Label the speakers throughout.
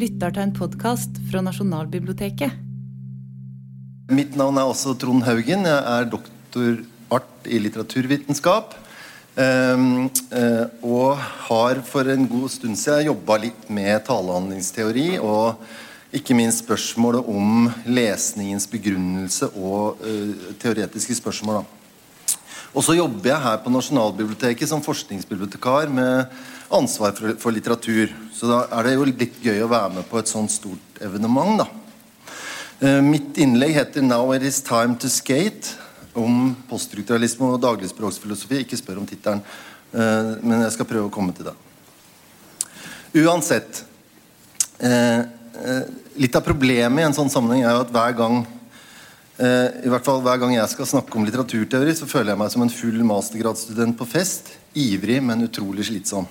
Speaker 1: lytter til en podkast fra Nasjonalbiblioteket.
Speaker 2: Mitt navn er også Trond Haugen. Jeg er doktor art i litteraturvitenskap. Um, uh, og har for en god stund siden jobba litt med talehandlingsteori og ikke minst spørsmålet om lesningens begrunnelse og uh, teoretiske spørsmål. Og så jobber jeg her på Nasjonalbiblioteket som forskningsbibliotekar med ansvar for, for, litteratur. Så da er det jo litt gøy å være med på et sånt stort evenement, da. Uh, mitt innlegg heter 'Now it is time to skate', om poststrukturalisme og dagligspråksfilosofi. Ikke spør om tittelen, uh, men jeg skal prøve å komme til det. Uansett uh, Litt av problemet i en sånn sammenheng er jo at hver gang i hvert fall hver gang jeg skal snakke om litteraturteori, så føler jeg meg som en full mastergradsstudent på fest. Ivrig, men utrolig slitsom.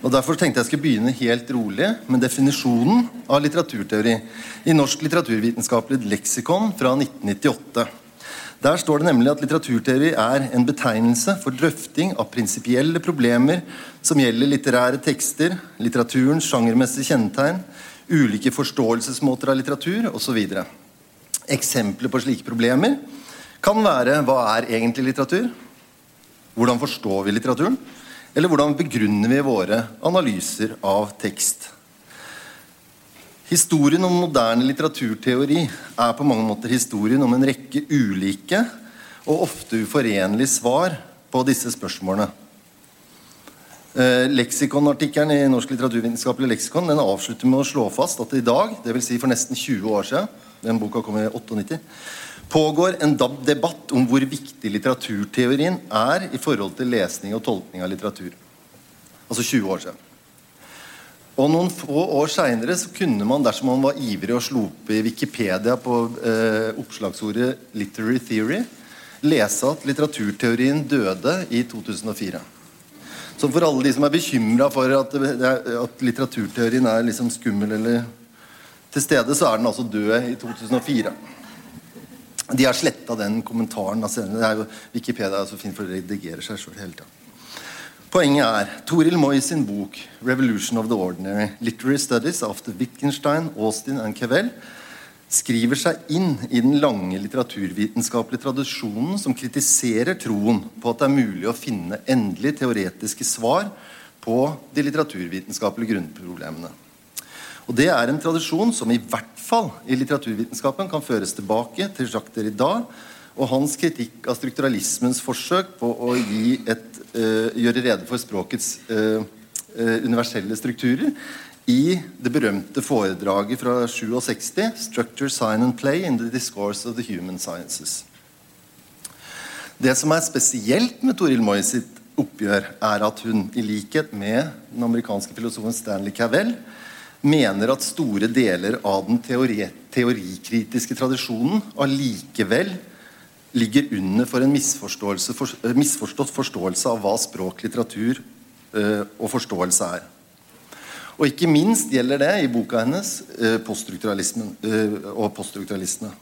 Speaker 2: Og Derfor tenkte jeg skulle begynne helt rolig med definisjonen av litteraturteori i Norsk litteraturvitenskapelig leksikon fra 1998. Der står det nemlig at litteraturteori er en betegnelse for drøfting av prinsipielle problemer som gjelder litterære tekster, litteraturens sjangermessige kjennetegn, ulike forståelsesmåter av litteratur osv. Eksempler på slike problemer kan være hva er egentlig litteratur? Hvordan forstår vi litteraturen? Eller hvordan begrunner vi våre analyser av tekst? Historien om moderne litteraturteori er på mange måter historien om en rekke ulike og ofte uforenlige svar på disse spørsmålene. Eh, leksikonartikkelen i Norsk litteraturvitenskapelig leksikon den avslutter med å slå fast at i dag, dvs. Si for nesten 20 år siden, den boka kom i 98, pågår en debatt om hvor viktig litteraturteorien er i forhold til lesning og tolkning av litteratur. Altså 20 år siden. Og Noen få år seinere kunne man, dersom man var ivrig og slo opp i Wikipedia på eh, oppslagsordet 'literary theory', lese at litteraturteorien døde i 2004. Så for alle de som er bekymra for at, at, litteraturteorien er liksom skummel eller til stede, så er den altså død i 2004. De har sletta den kommentaren. Altså, det er jo, Wikipedia er så fint for å redigere seg sjøl hele tida. Poenget er Toril Moy sin bok 'Revolution of the Ordinary', Literary Studies after Wittgenstein, Austin and Cavell, skriver seg inn i den lange litteraturvitenskapelige tradisjonen som kritiserer troen på at det er mulig å finne endelige teoretiske svar på de litteraturvitenskapelige grunnproblemene. Og Det er en tradisjon som i hvert fall i litteraturvitenskapen kan føres tilbake til Jacques Derrida og hans kritikk av strukturalismens forsøk på å et, uh, gjøre rede for språkets uh, uh, universelle strukturer i det berømte foredraget fra 67, 'Structure, Sign and Play in the Discourse of the Human Sciences'. Det som er spesielt med Toril Moy sitt oppgjør, er at hun, i likhet med den amerikanske filosofen Stanley Cavell, mener at store deler av den teori teorikritiske tradisjonen allikevel ligger under for en for, eh, misforstått forståelse av hva språk, litteratur uh, og forståelse er. Og ikke minst gjelder det i boka hennes uh, poststrukturalismen uh, og poststrukturalistene.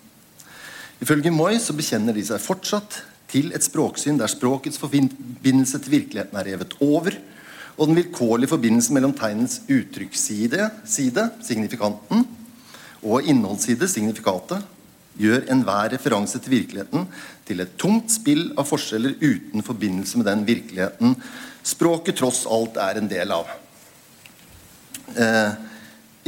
Speaker 2: Ifølge Moi så bekjenner de seg fortsatt til et språksyn der språkets forbindelse til virkeligheten er revet over, og den vilkårlige forbindelsen mellom tegnets uttrykksside, side, signifikanten, og innholdsside, signifikatet, gjør enhver referanse til virkeligheten til et tomt spill av forskjeller uten forbindelse med den virkeligheten språket tross alt er en del av. Eh,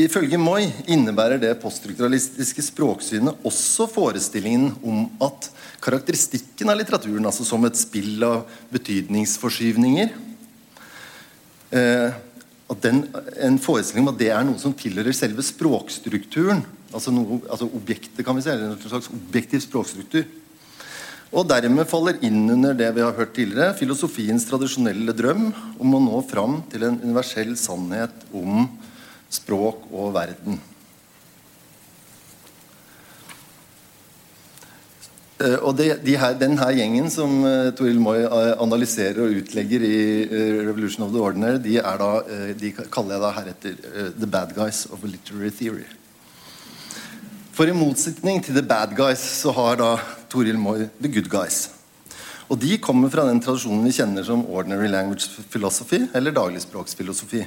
Speaker 2: ifølge Moi innebærer det poststrukturalistiske språksynet også forestillingen om at karakteristikken av litteraturen, altså som et spill av betydningsforskyvninger, at den, en forestilling om at det er noe som tilhører selve språkstrukturen. Altså, noe, altså objektet, kan vi si, en slags objektiv språkstruktur. Og dermed faller inn under det vi har hørt tidligere, filosofiens tradisjonelle drøm om å nå fram til en universell sannhet om språk og verden. Og det, de her, den her gjengen som uh, Toril Moi uh, analyserer og utlegger i Revolution of the Ordinary, de, da, de kaller jeg da heretter The Bad Guys of Literary Theory. For i motsetning til The Bad Guys så har da Toril Moy The Good Guys. Og de kommer fra den tradisjonen vi kjenner som Ordinary Language Philosophy, eller dagligspråksfilosofi.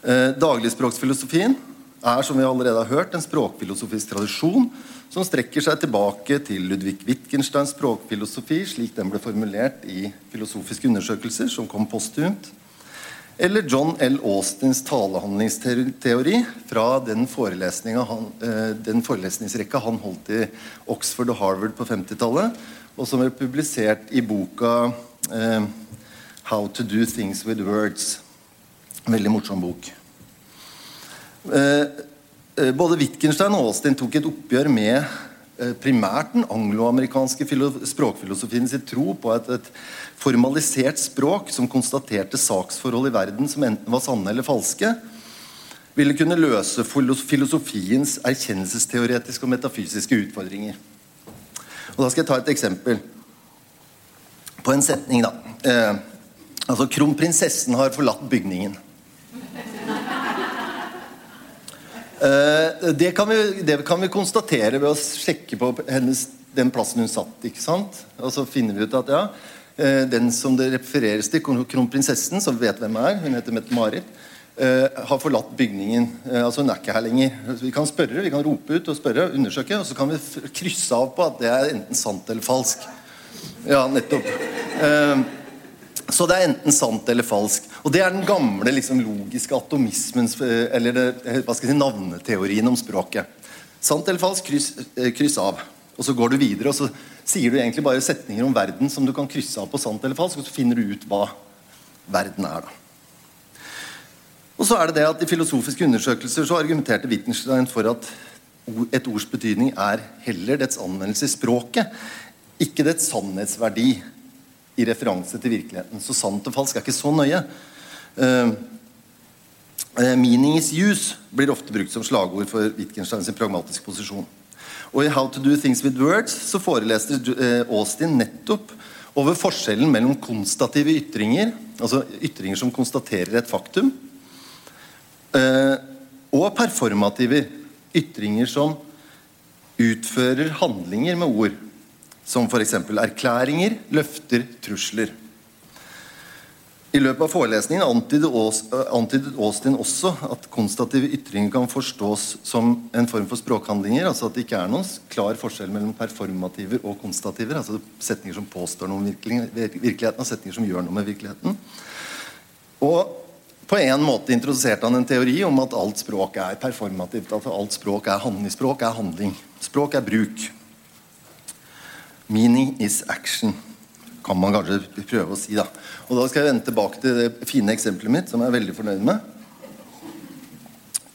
Speaker 2: Eh, dagligspråksfilosofien er som vi allerede har hørt, en språkfilosofisk tradisjon som strekker seg tilbake til Ludvig Wittgensteins språkfilosofi, slik den ble formulert i Filosofiske undersøkelser, som kom posthumt. Eller John L. Austins talehandlingsteori fra den, han, eh, den forelesningsrekka han holdt i Oxford og Harvard på 50-tallet, og som er publisert i boka eh, 'How to do things with words'. Veldig morsom bok. Eh, både Wittgenstein og Austin tok et oppgjør med eh, primært den angloamerikanske språkfilosofien sin tro på et, et, formalisert språk som konstaterte saksforhold i verden som enten var sanne eller falske, ville kunne løse filosofiens erkjennelsesteoretiske og metafysiske utfordringer. Og Da skal jeg ta et eksempel på en setning. da. Eh, altså, Kronprinsessen har forlatt bygningen. Uh, det, kan vi, det, kan vi, konstatere ved å sjekke på hennes, den plassen hun satt. ikke sant? Og så finner vi ut at ja, uh, den som det refereres til, kronprinsessen, som vet hvem er, hun heter Mette-Marit, uh, har forlatt bygningen. altså Hun er ikke her lenger. Vi kan spørre, vi kan rope ut og spørre, undersøke, og så kan vi krysse av på at det er enten sant eller falsk. Ja, nettopp. Så det er enten sant eller falsk. Og Det er den gamle liksom, logiske atomismens eh, Eller det, eh, hva skal jeg si, navneteorien om språket. Sant eller falsk, kryss, eh, kryss, av. Og Så går du videre og så sier du egentlig bare setninger om verden som du kan krysse av på sant eller falsk, og så finner du ut hva verden er. da. Og så er det det at I filosofiske undersøkelser så argumenterte Wittgenstein for at et ords betydning er heller dets anvendelse i språket, ikke dets sannhetsverdi i referanse til virkeligheten. Så sant og falsk er ikke så nøye. Uh, meaning is use blir ofte brukt som slagord for Wittgenstein sin pragmatiske posisjon. Og I How to do things with words så foreleste uh, Austin nettopp over forskjellen mellom konstative ytringer, altså ytringer som konstaterer et faktum, og performative ytringer som utfører handlinger med ord som f.eks. erklæringer, løfter, trusler. I løpet av forelesningen antydet Austin også at konstative ytringer kan forstås som en form for språkhandlinger. altså At det ikke er noen klar forskjell mellom performativer og konstativer. altså Setninger som påstår noe om virkeligheten, og setninger som gjør noe med virkeligheten. Og på en måte introduserte han en teori om at alt språk er performativt. At alt språk er. Språk er handling. Språk er bruk. Meaning is action, kan man kanskje prøve å si. da. Og Da skal jeg vende tilbake til det fine eksempelet mitt, som jeg er veldig fornøyd med.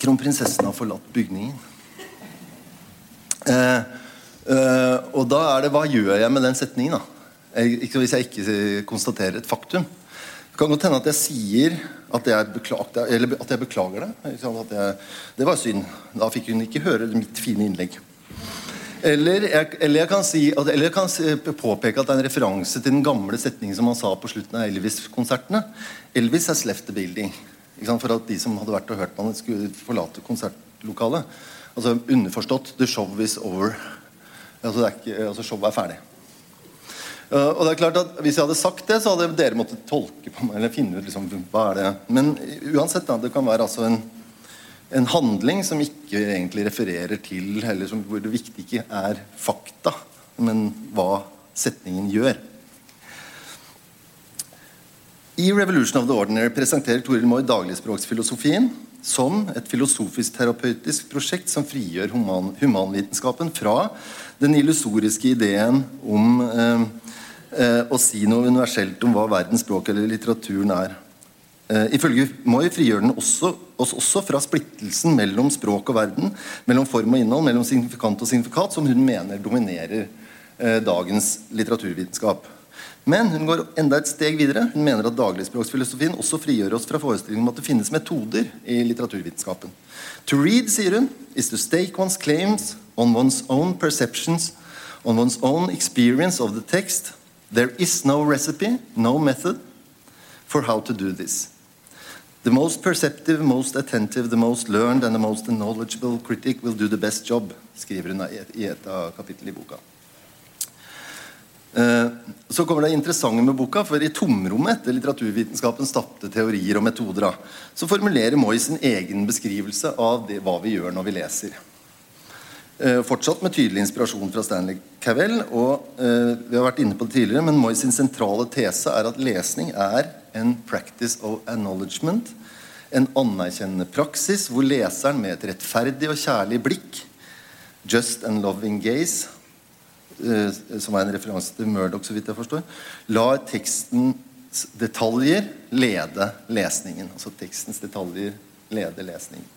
Speaker 2: Kronprinsessen har forlatt bygningen. Eh, eh, og da er det Hva gjør jeg med den setningen? da? Jeg, hvis jeg ikke konstaterer et faktum. Det kan godt hende at jeg sier at jeg, beklager, eller at jeg beklager det. Jeg, det var synd. Da fikk hun ikke høre mitt fine innlegg. Eller jeg, eller jeg, kan, si, eller jeg kan påpeke at det er en referanse til den gamle setningen som han sa på slutten av Elvis-konsertene. Elvis has left the building. For at de som hadde vært og hørt på ham, skulle forlate konsertlokalet. Altså Underforstått 'the show is over'. Altså, er ikke, altså Showet er ferdig. Uh, og det er klart at Hvis jeg hadde sagt det, så hadde dere måttet tolke på meg. eller finne ut liksom, hva er det Men uansett, da, det kan være altså en en handling som ikke egentlig refererer til, eller som, hvor det viktige ikke er fakta, men hva setningen gjør. I 'Revolution of the Ordinary' presenterer Toril Moy dagligspråksfilosofien som et filosofisk-terapeutisk prosjekt som frigjør human, humanvitenskapen fra den illusoriske ideen om eh, eh, å si noe universelt om hva verdens språk eller litteraturen er. Uh, ifølge Moi frigjør den også, oss også fra splittelsen mellom språk og verden, mellom form og innhold, mellom signifikant og signifikat, som hun mener dominerer eh, dagens litteraturvitenskap. Men hun går enda et steg videre. Hun mener at dagligspråksfilosofien også frigjør oss fra forestillingen om at det finnes metoder i litteraturvitenskapen. To read, sier hun, is to stake one's claims on one's own perceptions, on one's own experience of the text. There is no recipe, no method for how to do this. The most perceptive, most attentive, the most learned and the most knowledgeable critic will do the best job, skriver hun i et av kapitlene i boka. Uh, så kommer det interessante med boka, for i tomrommet etter litteraturvitenskapens tapte teorier og metoder, så formulerer Moi sin egen beskrivelse av det, hva vi gjør når vi leser. Eh, fortsatt med tydelig inspirasjon fra Stanley Cavell. og eh, Vi har vært inne på det tidligere, men Moi sin sentrale tese er at lesning er en practice of acknowledgement. En anerkjennende praksis hvor leseren med et rettferdig og kjærlig blikk, just and loving gaze, Eh, som er en referanse til Murdoch, så vidt jeg forstår, lar tekstens detaljer lede lesningen. Altså tekstens detaljer leder lesningen.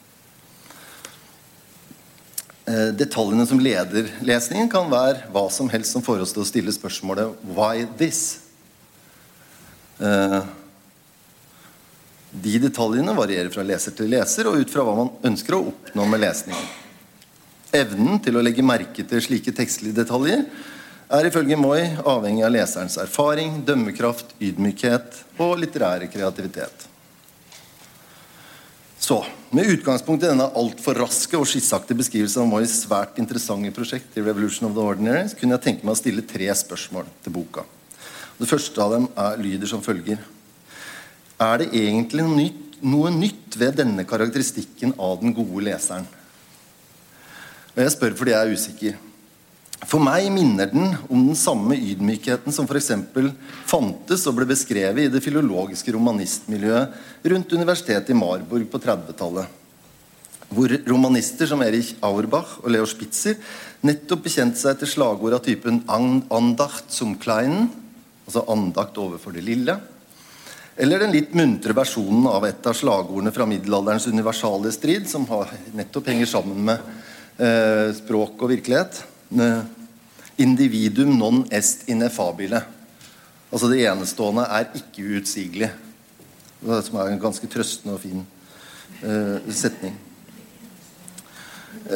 Speaker 2: Eh, detaljene som leder lesningen, kan være hva som helst som får oss til å stille spørsmålet 'Why this?' De detaljene varierer fra leser til leser og ut fra hva man ønsker å oppnå med lesningen. Evnen til å legge merke til slike tekstlige detaljer er ifølge Moi avhengig av leserens erfaring, dømmekraft, ydmykhet og litterære kreativitet. Så, Med utgangspunkt i denne altfor raske og skissaktige beskrivelsen av Mois svært interessante prosjekt i Revolution of the Ordinary, kunne jeg tenke meg å stille tre spørsmål til boka. Det første av dem er, lyder som følger. Er det egentlig noe nytt, noe nytt ved denne karakteristikken av den gode leseren? Og jeg spør fordi jeg er usikker. For meg minner den om den samme ydmykheten som f.eks. fantes og ble beskrevet i det filologiske romanistmiljøet rundt universitetet i Marburg på 30-tallet. Hvor romanister som Erich Auerbach og Leo Spitzer nettopp bekjente seg til slagord av typen 'andacht zum kleinen', altså andakt overfor det lille. Eller den litt muntre versjonen av et av slagordene fra middelalderens universale strid, som nettopp henger sammen med eh, språk og virkelighet. Eh, individum non est ineffabile. Altså det enestående er ikke uutsigelig. Som er en ganske trøstende og fin eh, setning.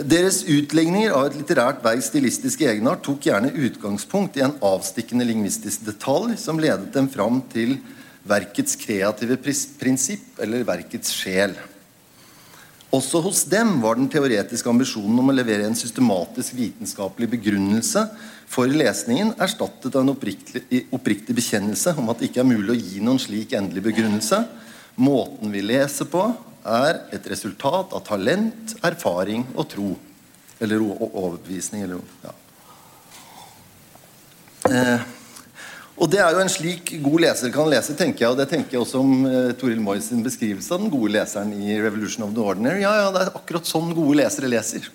Speaker 2: Deres utlegninger av et litterært verks stilistiske egenart tok gjerne utgangspunkt i en avstikkende lingvistisk detalj som ledet dem fram til verkets kreative prinsipp eller verkets sjel. Også hos dem var den teoretiske ambisjonen om å levere en systematisk vitenskapelig begrunnelse for lesningen erstattet av en oppriktig, oppriktig bekjennelse om at det ikke er mulig å gi noen slik endelig begrunnelse. Måten vi leser på, er et resultat av talent, erfaring og tro. Eller overbevisning. Eller, ja. eh, og det er jo en slik god leser kan lese, tenker jeg. Og det tenker jeg også om eh, Toril Moyes sin beskrivelse av den gode leseren i 'Revolution of the Ordinary'. Ja, ja, det er akkurat sånn gode lesere leser.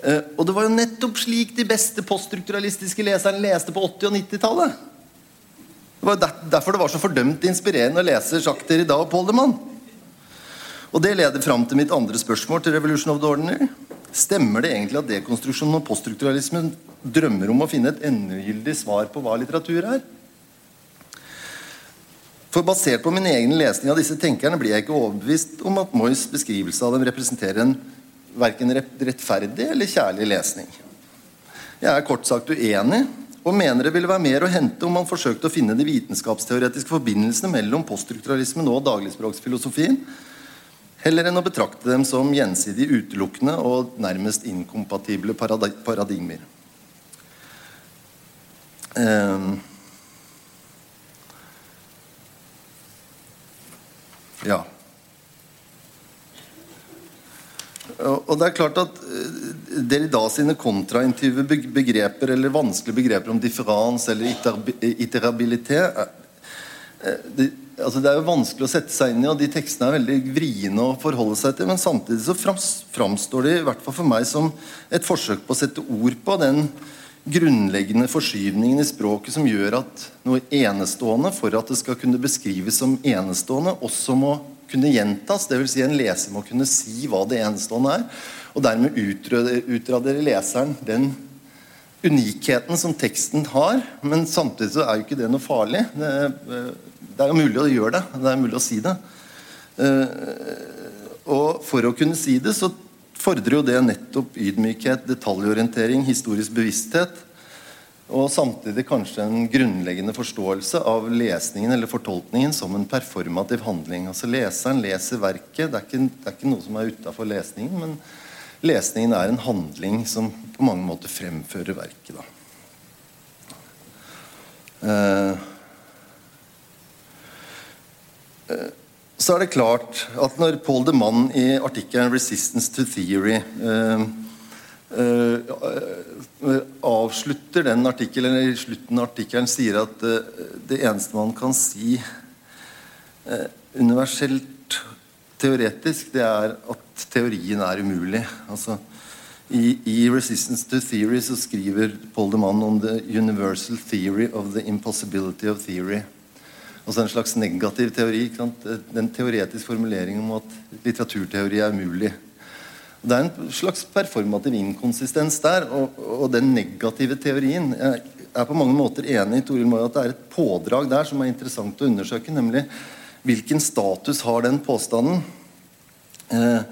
Speaker 2: Eh, og det var jo nettopp slik de beste poststrukturalistiske leserne leste på 80- og 90-tallet. Det var der, derfor det var så fordømt inspirerende å lese Jacques Derrida og Poldermann. Man. Og det leder fram til mitt andre spørsmål til 'Revolution of the Ordinary'. Stemmer det egentlig at dekonstruksjonen og poststrukturalismen drømmer om å finne et endegyldig svar på hva litteratur er? For Basert på min egen lesning av disse tenkerne blir jeg ikke overbevist om at Moys beskrivelse av dem representerer en verken rettferdig eller kjærlig lesning. Jeg er kort sagt uenig og mener det ville være mer å hente om man forsøkte å finne de vitenskapsteoretiske forbindelsene mellom poststrukturalismen og dagligspråksfilosofien heller enn å betrakte dem som gjensidig utelukkende og nærmest inkompatible paradigmer. Um, ja. Og det er klart at eh, Derrida sine kontraintuitive begreper eller vanskelige begreper om differanse eller iterabilitet det, altså det er jo vanskelig å sette seg inn i, og de tekstene er veldig vriene å forholde seg til. Men samtidig så framstår de i hvert fall for meg som et forsøk på å sette ord på den grunnleggende forskyvningen i språket som gjør at noe enestående, for at det skal kunne beskrives som enestående, også må kunne gjentas. Dvs. Si en leser må kunne si hva det enestående er. Og dermed utradere leseren den unikheten som teksten har. Men samtidig så er jo ikke det noe farlig. Det, det er jo mulig å gjøre det. Det er mulig å si det. Uh, og for å kunne si det, så fordrer jo det nettopp ydmykhet, detaljorientering, historisk bevissthet. Og samtidig kanskje en grunnleggende forståelse av lesningen eller fortolkningen som en performativ handling. Altså Leseren leser verket. Det er ikke, det er ikke noe som er utafor lesningen, men lesningen er en handling som på mange måter fremfører verket. da. Eh, eh, så er det klart at når Paul de Mann i artikkelen 'Resistance to Theory' eh, eh, avslutter den artikkelen, eller i slutten av artikkelen sier at eh, det eneste man kan si eh, universelt teoretisk, det er at teorien er umulig. Altså, i, I 'Resistance to Theory' så skriver Paul de Mann om 'the universal theory of the impossibility of theory'. Altså en slags negativ teori. Den teoretiske formuleringen om at litteraturteori er umulig. Det er en slags performativ inkonsistens der. Og, og, den negative teorien Jeg er på mange måter enig i Toril Moi at det er et pådrag der som er interessant å undersøke. Nemlig hvilken status har den påstanden? Eh,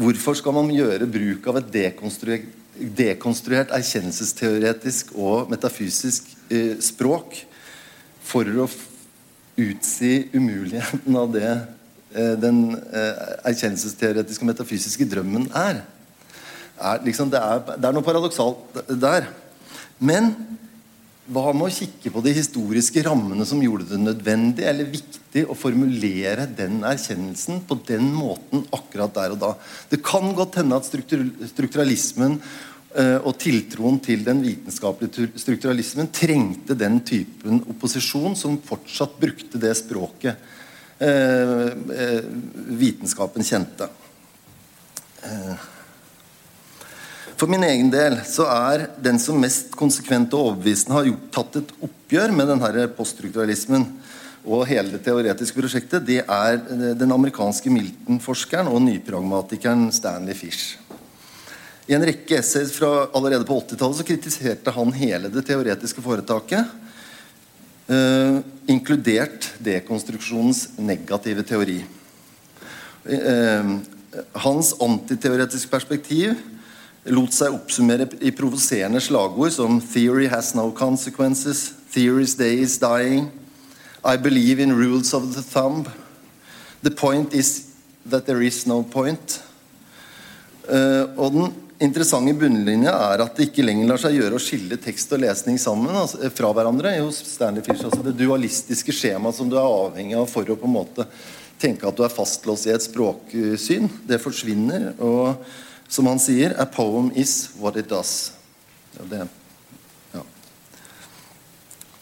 Speaker 2: hvorfor skal man gjøre bruk av et dekonstruert, dekonstruert erkjennelsesteoretisk og metafysisk eh, språk for å utsi umuligheten av det eh, den eh, erkjennelsesteoretiske og metafysiske drømmen er. er, liksom, det, er det er noe paradoksalt der. Men hva med å kikke på de historiske rammene som gjorde det nødvendig eller viktig å formulere den erkjennelsen på den måten akkurat der og da? Det kan godt hende at strukturalismen og tiltroen til den vitenskapelige strukturalismen trengte den typen opposisjon som fortsatt brukte det språket eh, eh, vitenskapen kjente. For min egen del så er den som mest konsekvent og overbevisende har tatt et oppgjør med denne poststrukturalismen og hele det teoretiske prosjektet, det er den amerikanske Milton-forskeren og nypragmatikeren Stanley Fish. I en rekke essays fra allerede på 80-tallet så kritiserte han hele det teoretiske foretaket. Uh, inkludert dekonstruksjonens negative teori. Uh, hans antiteoretiske perspektiv lot seg oppsummere i provoserende slagord som 'Theory has no consequences', 'Theory's day is dying', 'I believe in rules of the thumb', 'The point is that there is no point'. Uh, og den interessante bunnlinja er at det ikke lenger lar seg gjøre å skille tekst og lesning sammen altså, eh, fra hverandre hos Stanley Fish. Altså det dualistiske skjemaet som du er avhengig av for å på en måte tenke at du er fastlåst i et språksyn, det forsvinner. Og som han sier A poem is what it does. Ja, det, ja.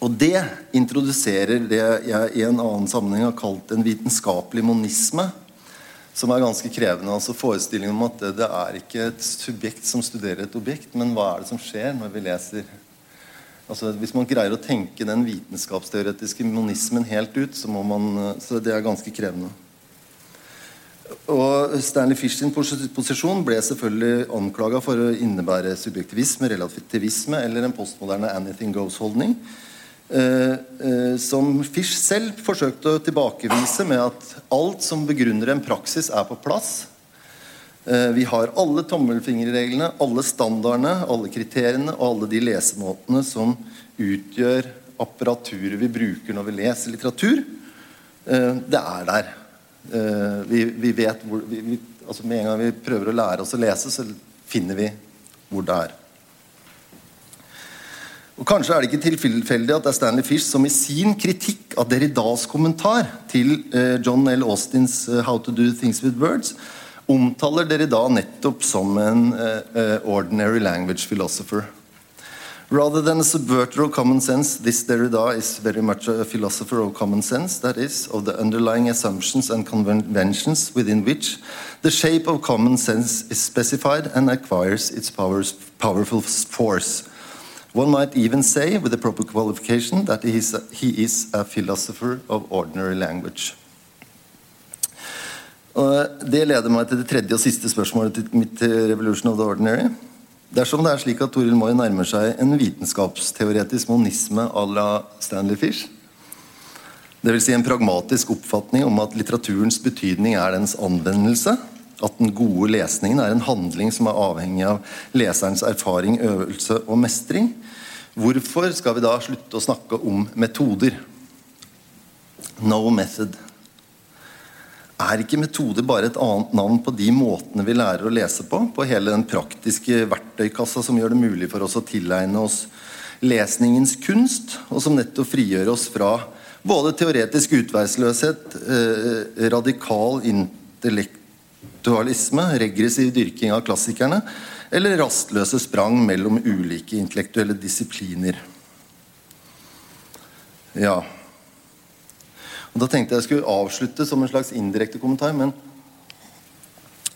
Speaker 2: Og det introduserer det jeg i en annen sammenheng har kalt en vitenskapelig monisme som er ganske krevende. altså Forestillingen om at det, er ikke et subjekt som studerer et objekt, men hva er det som skjer når vi leser altså Hvis man greier å tenke den vitenskapsteoretiske monismen helt ut, så man så det er ganske krevende. Og Stanley Fish sin posisjon ble selvfølgelig anklaga for å innebære subjektivisme, relativisme eller en postmoderne anything goes-holdning. Eh, eh, som Fish selv forsøkte å tilbakevise med at alt som begrunner en praksis, er på plass. Eh, vi har alle tommelfingerreglene, alle standardene, alle kriteriene og alle de lesemåtene som utgjør apparaturet vi bruker når vi leser litteratur. Det er der. Vi, vi vet hvor vi, vi, altså Med en gang vi prøver å lære oss å lese, så finner vi hvor det er. Og Kanskje er det ikke tilfeldig at det er Stanley Fish som i sin kritikk av Derridas kommentar til eh, John L. Austins eh, 'How to Do Things With Words' omtaler Derrida nettopp som en uh, ordinary language philosopher. Rather than a subverter of common sense, this Derrida is very much a philosopher of common sense, that is, of the underlying assumptions and conventions within which the shape of common sense is specified and acquires its powers, powerful force. One might even say, with the proper qualification, that he is, a, he is a philosopher of ordinary language. Og det leder meg til det tredje og siste spørsmålet til mitt Revolution of the Ordinary. Dersom det er slik at Toril Moi nærmer seg en vitenskapsteoretisk monisme à la Stanley Fish, dvs. Si en pragmatisk oppfatning om at litteraturens betydning er dens anvendelse, at den gode lesningen er en handling som er avhengig av leserens erfaring, øvelse og mestring. Hvorfor skal vi da slutte å snakke om metoder? No method. Er ikke metode bare et annet navn på de måtene vi lærer å lese på? På hele den praktiske verktøykassa som gjør det mulig for oss å tilegne oss lesningens kunst, og som nettopp frigjør oss fra både teoretisk utveisløshet, eh, radikal intellektualisme, regressiv dyrking av klassikerne, eller rastløse sprang mellom ulike intellektuelle disipliner. Ja. Og Da tenkte jeg jeg skulle avslutte som en slags indirekte kommentar, men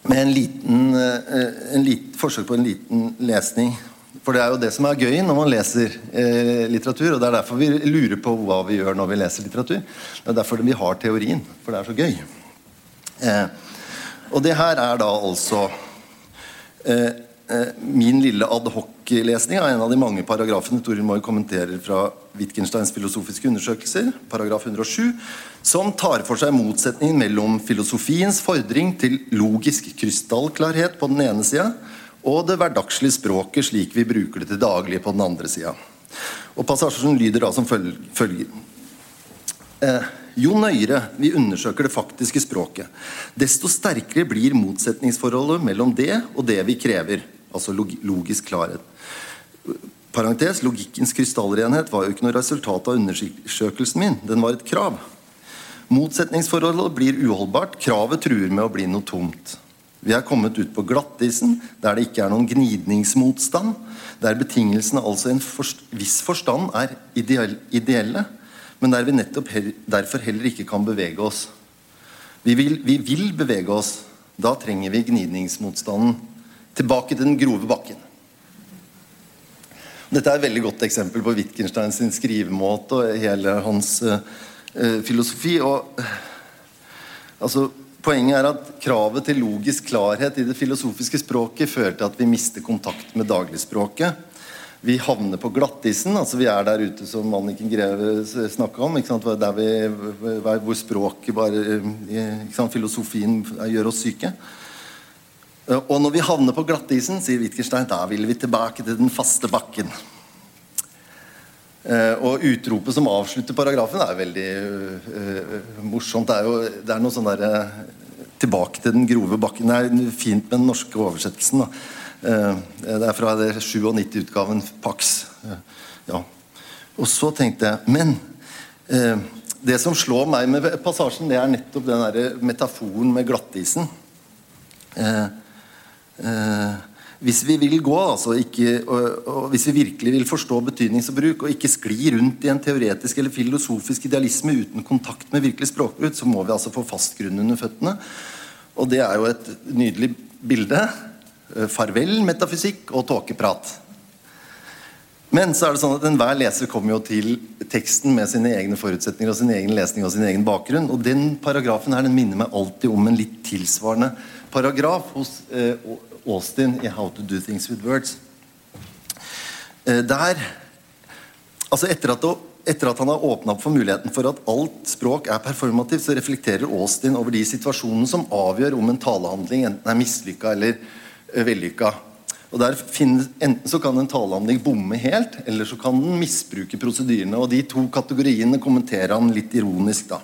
Speaker 2: med en liten, eh, en liten forsøk på en liten lesning for det er jo det som er gøy når man leser eh, litteratur. Og det er derfor vi lurer på hva vi gjør når vi leser litteratur. Det er derfor vi har teorien. For det er så gøy. Eh, og det her er da altså eh, eh min lille adhoc-lesning av en av de mange paragrafene Toril Moy kommenterer fra Wittgensteins filosofiske undersøkelser, paragraf 107, som tar for seg motsetningen mellom filosofiens fordring til logisk krystallklarhet på den ene sida og det hverdagslige språket slik vi bruker det til daglig på den andre sida. Og passasjen lyder da som følger. Eh, jo nøyere vi undersøker det faktiske språket, desto sterkere blir motsetningsforholdet mellom det og det vi krever, altså log logisk klarhet. Parentes, Logikkens krystallrenhet var jo ikke noe resultat av undersøkelsen min, den var et krav. Motsetningsforholdet blir uholdbart, kravet truer med å bli noe tomt. Vi er kommet ut på glattisen, der det ikke er noen gnidningsmotstand. Der betingelsene altså i en forst viss forstand er ideelle, men der vi nettopp he derfor heller ikke kan bevege oss. Vi vil, vi vil, bevege oss. Da trenger vi gnidningsmotstanden. Tilbake til den grove bakken. Dette er et veldig godt eksempel på Wittgensteins skrivemåte og hele hans uh, filosofi. og uh, altså Poenget er at kravet til logisk klarhet i det filosofiske språket fører til at vi mister kontakt med dagligspråket. Vi havner på glattisen. altså Vi er der ute som Anniken Greve snakka om. Vi, hvor språket bare Filosofien gjør oss syke. Og når vi havner på glattisen, sier Wittgenstein, da vil vi tilbake til den faste bakken. Uh, og utropet som avslutter paragrafen, er veldig uh, morsomt. Det er jo det er noe sånn derre Tilbake til den grove bakken. Det er fint med den norske oversettelsen. Det er fra 97-utgaven Pax. ja. Og så tenkte jeg Men det som slår meg med passasjen, det er nettopp den der metaforen med glattisen. Eh, eh, hvis vi vil gå, altså ikke, og, og, hvis vi virkelig vil forstå betydningsbruk og ikke skli rundt i en teoretisk eller filosofisk idealisme uten kontakt med virkelig språkbruk, så må vi altså få fast grunn under føttene. Og det er jo et nydelig bilde. Eh, farvel, metafysikk og tåkeprat. Men så er det sånn at enhver leser kommer jo til teksten med sine egne forutsetninger og sin egen lesning og sin egen bakgrunn. Og den paragrafen her den minner meg alltid om en litt tilsvarende paragraf hos eh, Austin i 'How to Do Things With Words'. Eh, der altså etter at, etter at han har åpna opp for muligheten for at alt språk er performativt, så reflekterer Austin over de situasjonene som avgjør om en talehandling enten er mislykka eller vellykka. Og der finnes, Enten så kan en talehandling bomme helt, eller så kan den misbruke prosedyrene. Og De to kategoriene kommenterer han litt ironisk. da.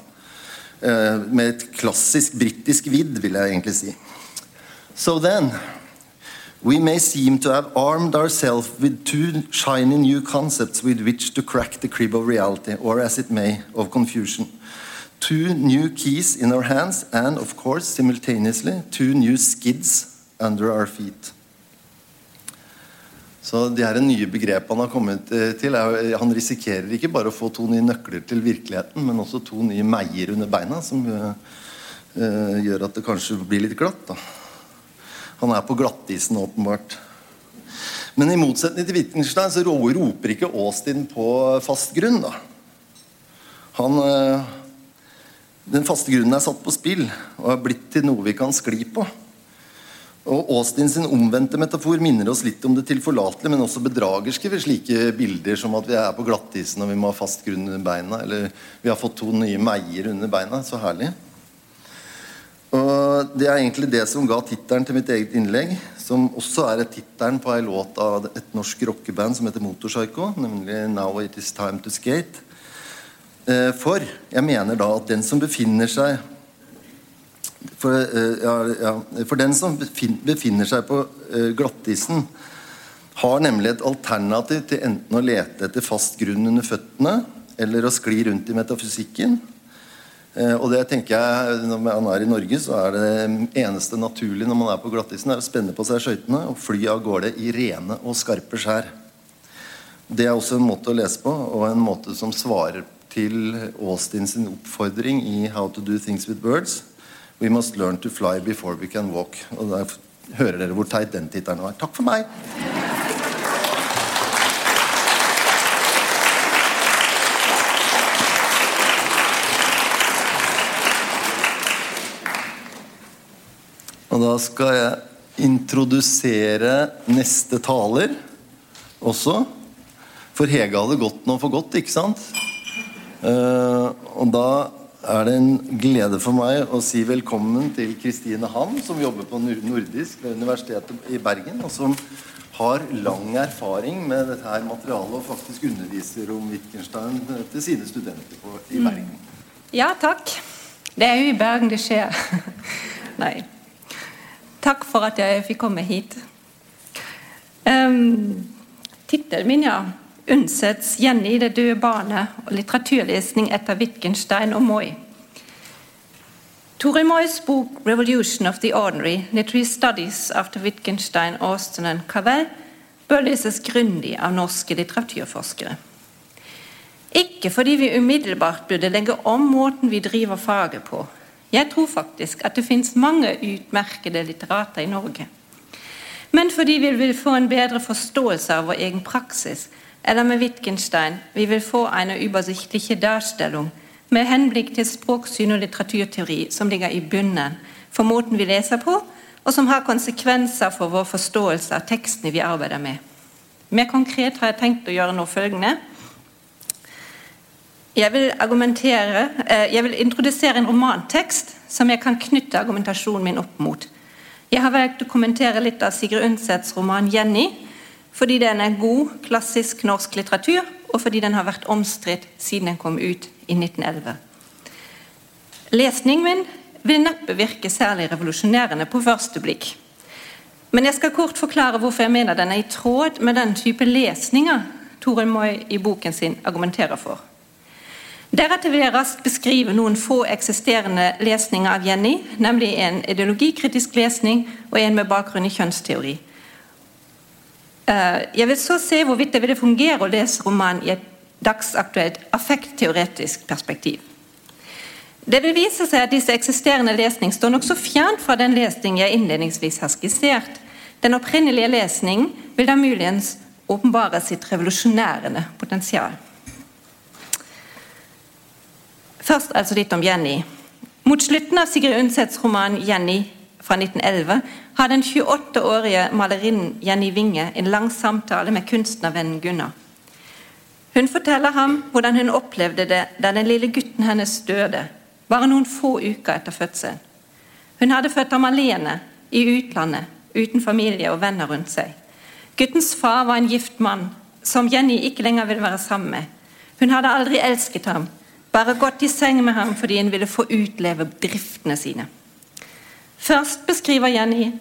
Speaker 2: Eh, med et klassisk britisk vidd, vil jeg egentlig si. So then We may seem to have armed ourselves with two shiny new concepts with which to crack the crib of reality, or as it may, of confusion. Two new keys in our hands, and of course, simultaneously, two new skids under our feet. Så de her nye begrepene han har kommet eh, til, er, Han risikerer ikke bare å få to nye nøkler til virkeligheten, men også to nye meier under beina, som uh, gjør at det kanskje blir litt glatt. da. Han er på glattisen, åpenbart. Men i motsetning til Wittgenstein så roper ikke Austin på fast grunn. da. Han, uh, den faste grunnen er satt på spill og er blitt til noe vi kan skli på. Og Austin sin omvendte metafor minner oss litt om det tilforlatelige, men også bedragerske ved slike bilder som at vi er på glattisen og vi må ha fast grunn under beina, eller vi har fått to nye meier under beina. Så herlig. Og Det er egentlig det som ga tittelen til mitt eget innlegg, som også er tittelen på ei låt av et norsk rockeband som heter Motorpsycho, nemlig 'Now It Is Time To Skate'. Eh, for jeg mener da at den som befinner seg For, eh, ja, ja, for den som befinner seg på eh, glattisen, har nemlig et alternativ til enten å lete etter fast grunn under føttene eller å skli rundt i metafysikken. Eh, og det tenker jeg, Når man er i Norge, så er det eneste naturlige når man er på glattisen, er å spenne på seg skøytene og fly av gårde i rene og skarpe skjær. Det er også en måte å lese på, og en måte som svarer til Austin sin oppfordring i 'How to do things with birds'. We must learn to fly before we can walk. Og da hører dere hvor teit den tittelen var. Takk for meg! Og da skal jeg introdusere neste taler også. For Hege hadde gått nå for godt, ikke sant? Uh, og da er det en glede for meg å si velkommen til Kristine Ham, som jobber på Nordisk ved Universitetet i Bergen, og som har lang erfaring med dette her materialet og faktisk underviser om Wittgenstein til sine studenter på, i Bergen.
Speaker 3: Ja, takk. Det er jo i Bergen det skjer. Nei. Takk for at jeg fikk komme hit. Um, Tittelen min, ja. 'Undsets Jenny det døde barnet' og litteraturlesning etter Wittgenstein og Moi. Tore Moys bok 'Revolution of the Ordinary Literary Studies after Wittgenstein, Austin and Cavell' bør leses grundig av norske litteraturforskere. Ikke fordi vi umiddelbart burde legge om måten vi driver faget på, jeg tror faktisk at det finnes mange utmerkede litterater i Norge. Men fordi vi vil få en bedre forståelse av vår egen praksis, eller med Wittgenstein vi vil få en übersichtliche Darstellung med henblikk til språksyn og litteraturteori som ligger i bunnen for måten vi leser på, og som har konsekvenser for vår forståelse av tekstene vi arbeider med. Mer konkret har jeg tenkt å gjøre noe følgende. Jeg vil, eh, jeg vil, introdusere en romantekst som jeg kan knytte argumentasjonen min opp mot. Jeg har valgt å kommentere litt av Sigrid Undsets roman 'Jenny', fordi den er god, klassisk norsk litteratur, og fordi den har vært omstridt siden den kom ut i 1911. Lesningen min vil neppe virke særlig revolusjonerende på første blikk. Men jeg skal kort forklare hvorfor jeg mener den er i tråd med den type lesninger Toril Moi i boken sin argumenterer for. Deretter vil jeg raskt beskrive noen få eksisterende lesninger av Jenny, nemlig en ideologikritisk lesning og en med bakgrunn i kjønnsteori. Eh, jeg vil så se hvorvidt det ville fungere å lese romanen i et dagsaktuelt affektteoretisk perspektiv. Det vil vise seg at disse eksisterende lesning står nokså fjernt fra den lesning jeg innledningsvis har skissert. Den opprinnelige lesningen vil da muligens åpenbare sitt revolusjonærende potensial. Først altså litt om Jenny. Mot slutten av Sigrid Undsets roman 'Jenny' fra 1911 har den 28-årige malerinnen Jenny Winge en lang samtale med kunstnervennen Gunnar. Hun forteller ham hvordan hun opplevde det da den lille gutten hennes døde, bare noen få uker etter fødselen. Hun hadde født ham alene, i utlandet, uten familie og venner rundt seg. Guttens far var en gift mann, som Jenny ikke lenger ville være sammen med. Hun hadde aldri elsket ham, bare gått i seng med ham fordi hun ville få utleve driftene sine. Først beskriver Jenny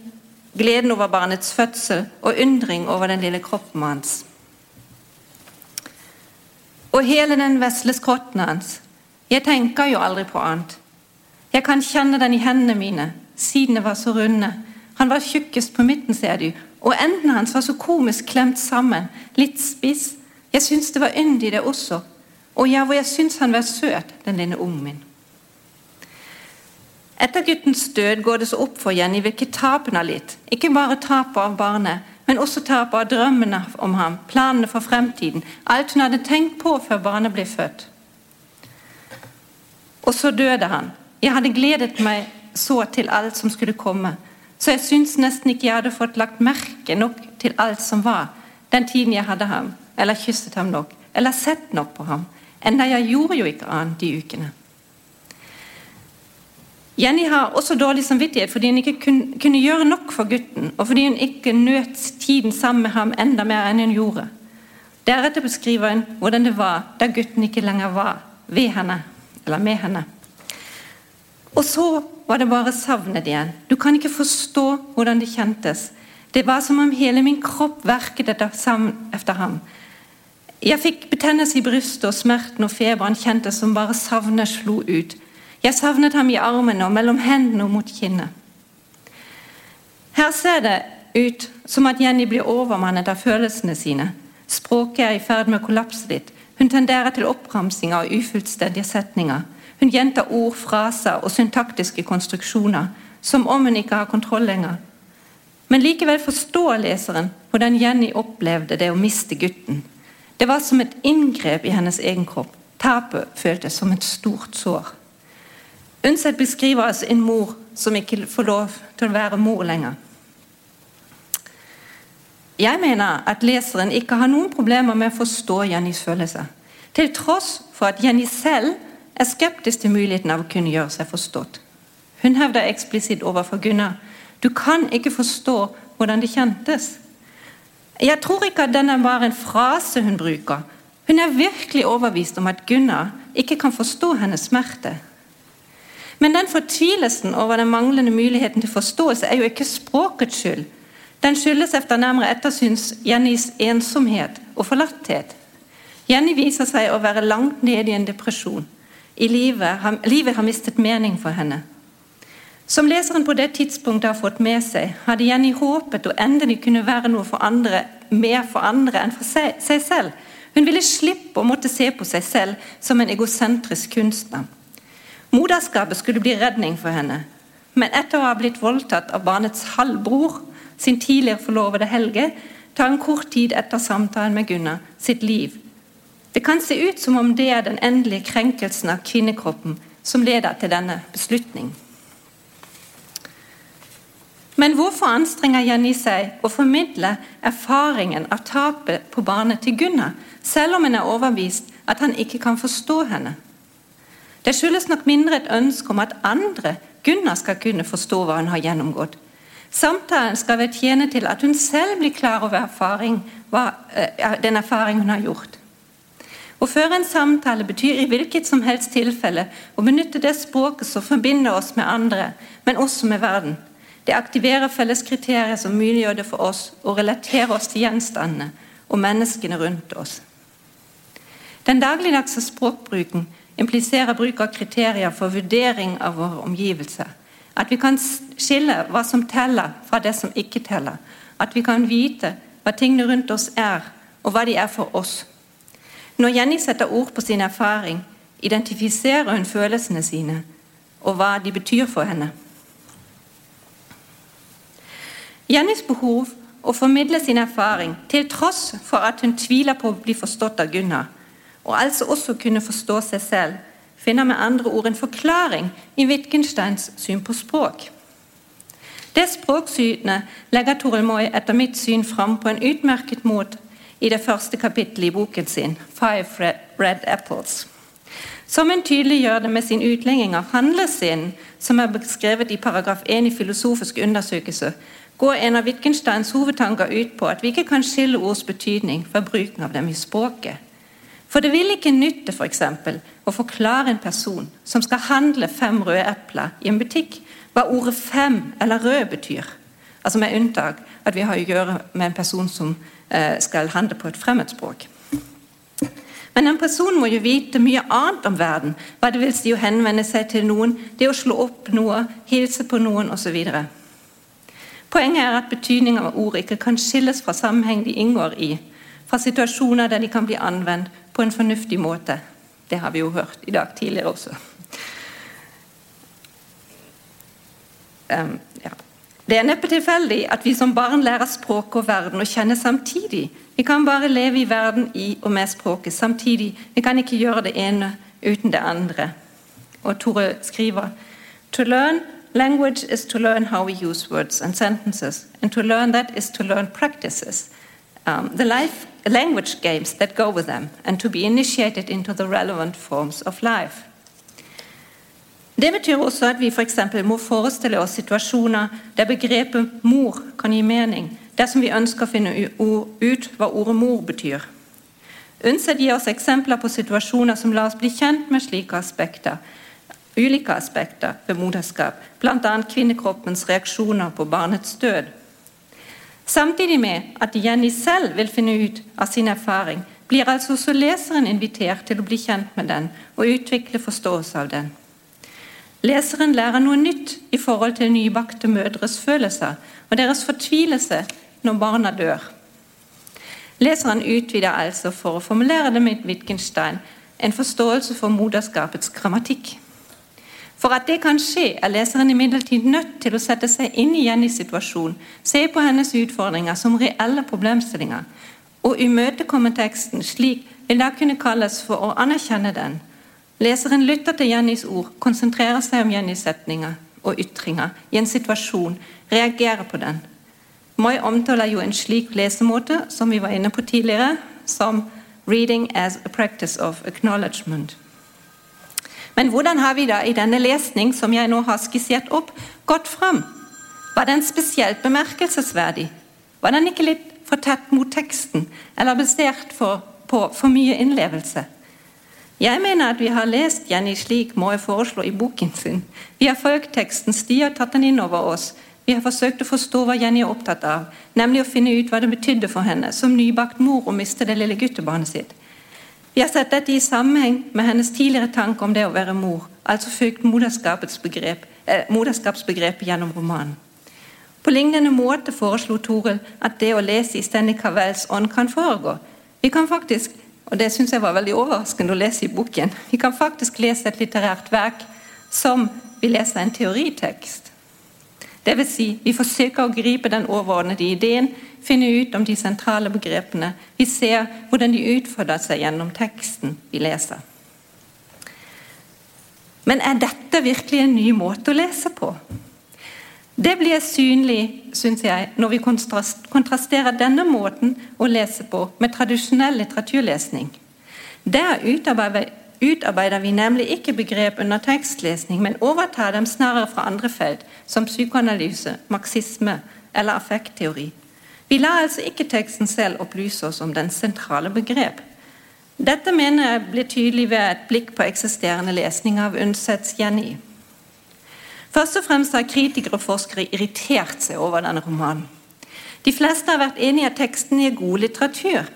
Speaker 3: gleden over barnets fødsel og undring over den lille kroppen hans. Og hele den vesle skrotten hans. Jeg tenker jo aldri på annet. Jeg kan kjenne den i hendene mine. Sidene var så runde. Han var tjukkest på midten, ser du, og endene hans var så komisk klemt sammen, litt spiss. Jeg syns det var yndig, det også, og ja, hvor jeg syns han var søt, den lille ungen min. Etter guttens død går det så opp for Jenny hvilket tap hun har litt. Ikke bare tapet av barnet, men også tapet av drømmene om ham, planene for fremtiden, alt hun hadde tenkt på før barnet ble født. Og så døde han. Jeg hadde gledet meg så til alt som skulle komme, så jeg syns nesten ikke jeg hadde fått lagt merke nok til alt som var, den tiden jeg hadde ham, eller kysset ham nok, eller sett nok på ham, Enda jeg gjorde jo ikke annet de ukene. Jenny har også dårlig samvittighet fordi hun ikke kunne, gjøre nok for gutten, og fordi hun ikke nøt tiden sammen med ham enda mer enn hun gjorde. Deretter beskriver hun hvordan det var da gutten ikke lenger var ved henne, eller med henne. Og så var det bare savnet igjen. Du kan ikke forstå hvordan det kjentes. Det var som om hele min kropp verket etter ham. Jeg fikk betennelse i brystet, og smerten og feberen kjentes som bare savnet slo ut. Jeg savnet ham i armene og mellom hendene og mot kinnet. Her ser det ut som at Jenny blir overmannet av følelsene sine. Språket er i ferd med å kollapse litt. Hun tenderer til oppramsinger og ufullstendige setninger. Hun gjentar ord, fraser og syntaktiske konstruksjoner, som om hun ikke har kontroll lenger. Men likevel forstår leseren hvordan Jenny opplevde det å miste gutten. Det var som et inngrep i hennes egen kropp. Tapet føltes som et stort sår. Undset beskriver altså en mor som ikke får lov til å være mor lenger. Jeg mener at leseren ikke har noen problemer med å forstå Jennys følelser, til tross for at Jenny selv er skeptisk til muligheten av å kunne gjøre seg forstått. Hun hevder eksplisitt overfor Gunnar du kan ikke forstå hvordan det kjentes. Jeg tror ikke at denne bare en frase hun bruker. Hun er virkelig overbevist om at Gunnar ikke kan forstå hennes smerte. Men den fortvilelsen over den manglende muligheten til forståelse er jo ikke språkets skyld. Den skyldes efter nærmere ettersyns Jennys ensomhet og forlatthet. Jenny viser seg å være langt nede i en depresjon. I livet, livet har mistet mening for henne. Som leseren på det tidspunktet har fått med seg, hadde Jenny håpet å endelig kunne være noe for andre, mer for andre enn for seg, seg selv. Hun ville slippe å måtte se på seg selv som en egosentrisk kunstner. Moderskapet skulle bli redning for henne, men etter å ha blitt voldtatt av barnets halvbror, sin tidligere forlovede Helge, tar hun kort tid etter samtalen med Gunnar sitt liv. Det kan se ut som om det er den endelige krenkelsen av kvinnekroppen som leder til denne beslutning. Men hvorfor anstrenger Jenny seg å formidle erfaringen av tapet på barnet til Gunnar, selv om hun er overbevist at han ikke kan forstå henne? Det skyldes nok mindre et ønske om at andre, Gunnar, skal kunne forstå hva hun har gjennomgått. Samtalen skal vel tjene til at hun selv blir klar over erfaring, hva, uh, den erfaring hun har gjort. Å føre en samtale betyr i hvilket som helst tilfelle å benytte det språket som forbinder oss med andre, men også med verden. Det aktiverer felleskriterier som muliggjør det for oss å relatere oss til gjenstandene og menneskene rundt oss. Den dagligdagse språkbruken impliserer bruk av kriterier for vurdering av våre omgivelser. At vi kan skille hva som teller, fra det som ikke teller. At vi kan vite hva tingene rundt oss er, og hva de er for oss. Når Jenny setter ord på sin erfaring, identifiserer hun følelsene sine og hva de betyr for henne. Jennys behov å formidle sin erfaring, til tross for at hun tviler på å bli forstått av Gunnar, og altså også kunne forstå seg selv, finner med andre ord en forklaring i Wittgensteins syn på språk. Det språksynet legger Toril Moi etter mitt syn fram på en utmerket måte i det første kapittelet i boken sin, 'Five Red Apples'. Som en tydeliggjør det med sin utlegging av handlesinn, som er beskrevet i paragraf 1 i Filosofisk undersøkelse, går en av Wittgensteins hovedtanker ut på at vi ikke kan skille ords betydning fra bruken av dem i språket. For det vil ikke nytte for eksempel, å forklare en person som skal handle fem røde epler i en butikk, hva ordet 'fem' eller 'rød' betyr. Altså Med unntak at vi har å gjøre med en person som eh, skal handle på et fremmedspråk. Men en person må jo vite mye annet om verden. Hva det vil si å henvende seg til noen, det å slå opp noe, hilse på noen osv. Poenget er at betydning av ord ikke kan skilles fra sammenheng de inngår i, fra situasjoner der de kan bli anvendt en fornuftig måte. Det har vi jo hørt i dag tidligere også. Um, ja. Det er neppe tilfeldig at vi som barn lærer språk og verden å kjenne samtidig. Vi kan bare leve i verden i og med språket samtidig. Vi kan ikke gjøre det ene uten det andre. Og Tore skriver To learn Language is to learn how we use words and sentences, and to learn that is to learn practices, um, the life, language games that go with them, and to be initiated into the relevant forms of life. Det betyr også at vi f.eks. For må forestille oss situasjoner der begrepet 'mor' kan gi mening, dersom vi ønsker å finne ut hva ordet 'mor' betyr. Unnsett gir oss eksempler på situasjoner som lar oss bli kjent med slike aspekter, ulike aspekter ved moderskap, bl.a. kvinnekroppens reaksjoner på barnets død. Samtidig med at Jenny selv vil finne ut av sin erfaring, blir altså også leseren invitert til å bli kjent med den og utvikle forståelse av den. Leseren lærer noe nytt i forhold til nybakte mødres følelser og deres fortvilelse når barna dør. Leseren utvider altså, for å formulere det med Wittgenstein, en forståelse for moderskapets grammatikk. For at det kan skje, er leseren imidlertid nødt til å sette seg inn i Jennys situasjon, se på hennes utfordringer som reelle problemstillinger, og imøtekomme teksten slik vil da kunne kalles for å anerkjenne den. Leseren lytter til Jennys ord, konsentrerer seg om Jennys setninger og ytringer i en situasjon, reagerer på den. Moi omtaler jo en slik lesemåte, som vi var inne på tidligere, som 'reading as a practice of acknowledgement'. Men hvordan har vi da i denne lesning som jeg nå har skissert opp, gått fram? Var den spesielt bemerkelsesverdig? Var den ikke litt for tett mot teksten, eller basert for, på for mye innlevelse? Jeg mener at vi har lest Jenny slik må jeg foreslå i boken sin. Vi har fulgt teksten sti og tatt den inn over oss. Vi har forsøkt å forstå hva Jenny er opptatt av, nemlig å finne ut hva det betydde for henne som nybakt mor å miste det lille guttebarnet sitt. Vi har sett dette i sammenheng med hennes tidligere tanke om det å være mor, altså fulgt begrep, eh, moderskapsbegrepet gjennom romanen. På lignende måte foreslo Toril at det å lese i Stanley Cavells ånd kan foregå. Vi kan faktisk, og det syns jeg var veldig overraskende å lese i boken, vi kan faktisk lese et litterært verk som vi leser en teoritekst. Dvs. Si, vi forsøker å gripe den overordnede ideen finne ut om de sentrale begrepene. Vi ser hvordan de utfordrer seg gjennom teksten vi leser. Men er dette virkelig en ny måte å lese på? Det blir synlig, synes jeg, når vi kontrasterer denne måten å lese på med tradisjonell litteraturlesning. Der utarbeider vi nemlig ikke begrep under tekstlesning, men overtar dem snarere fra andre felt, som psykoanalyse, marxisme eller affektteori. Vi lar altså ikke teksten selv opplyse oss om den sentrale begrep. Dette mener jeg blir tydelig ved et blikk på eksisterende lesning av Undsets Jenny. Først og fremst har kritikere og forskere irritert seg over denne romanen. De fleste har vært enige i at teksten er god litteratur.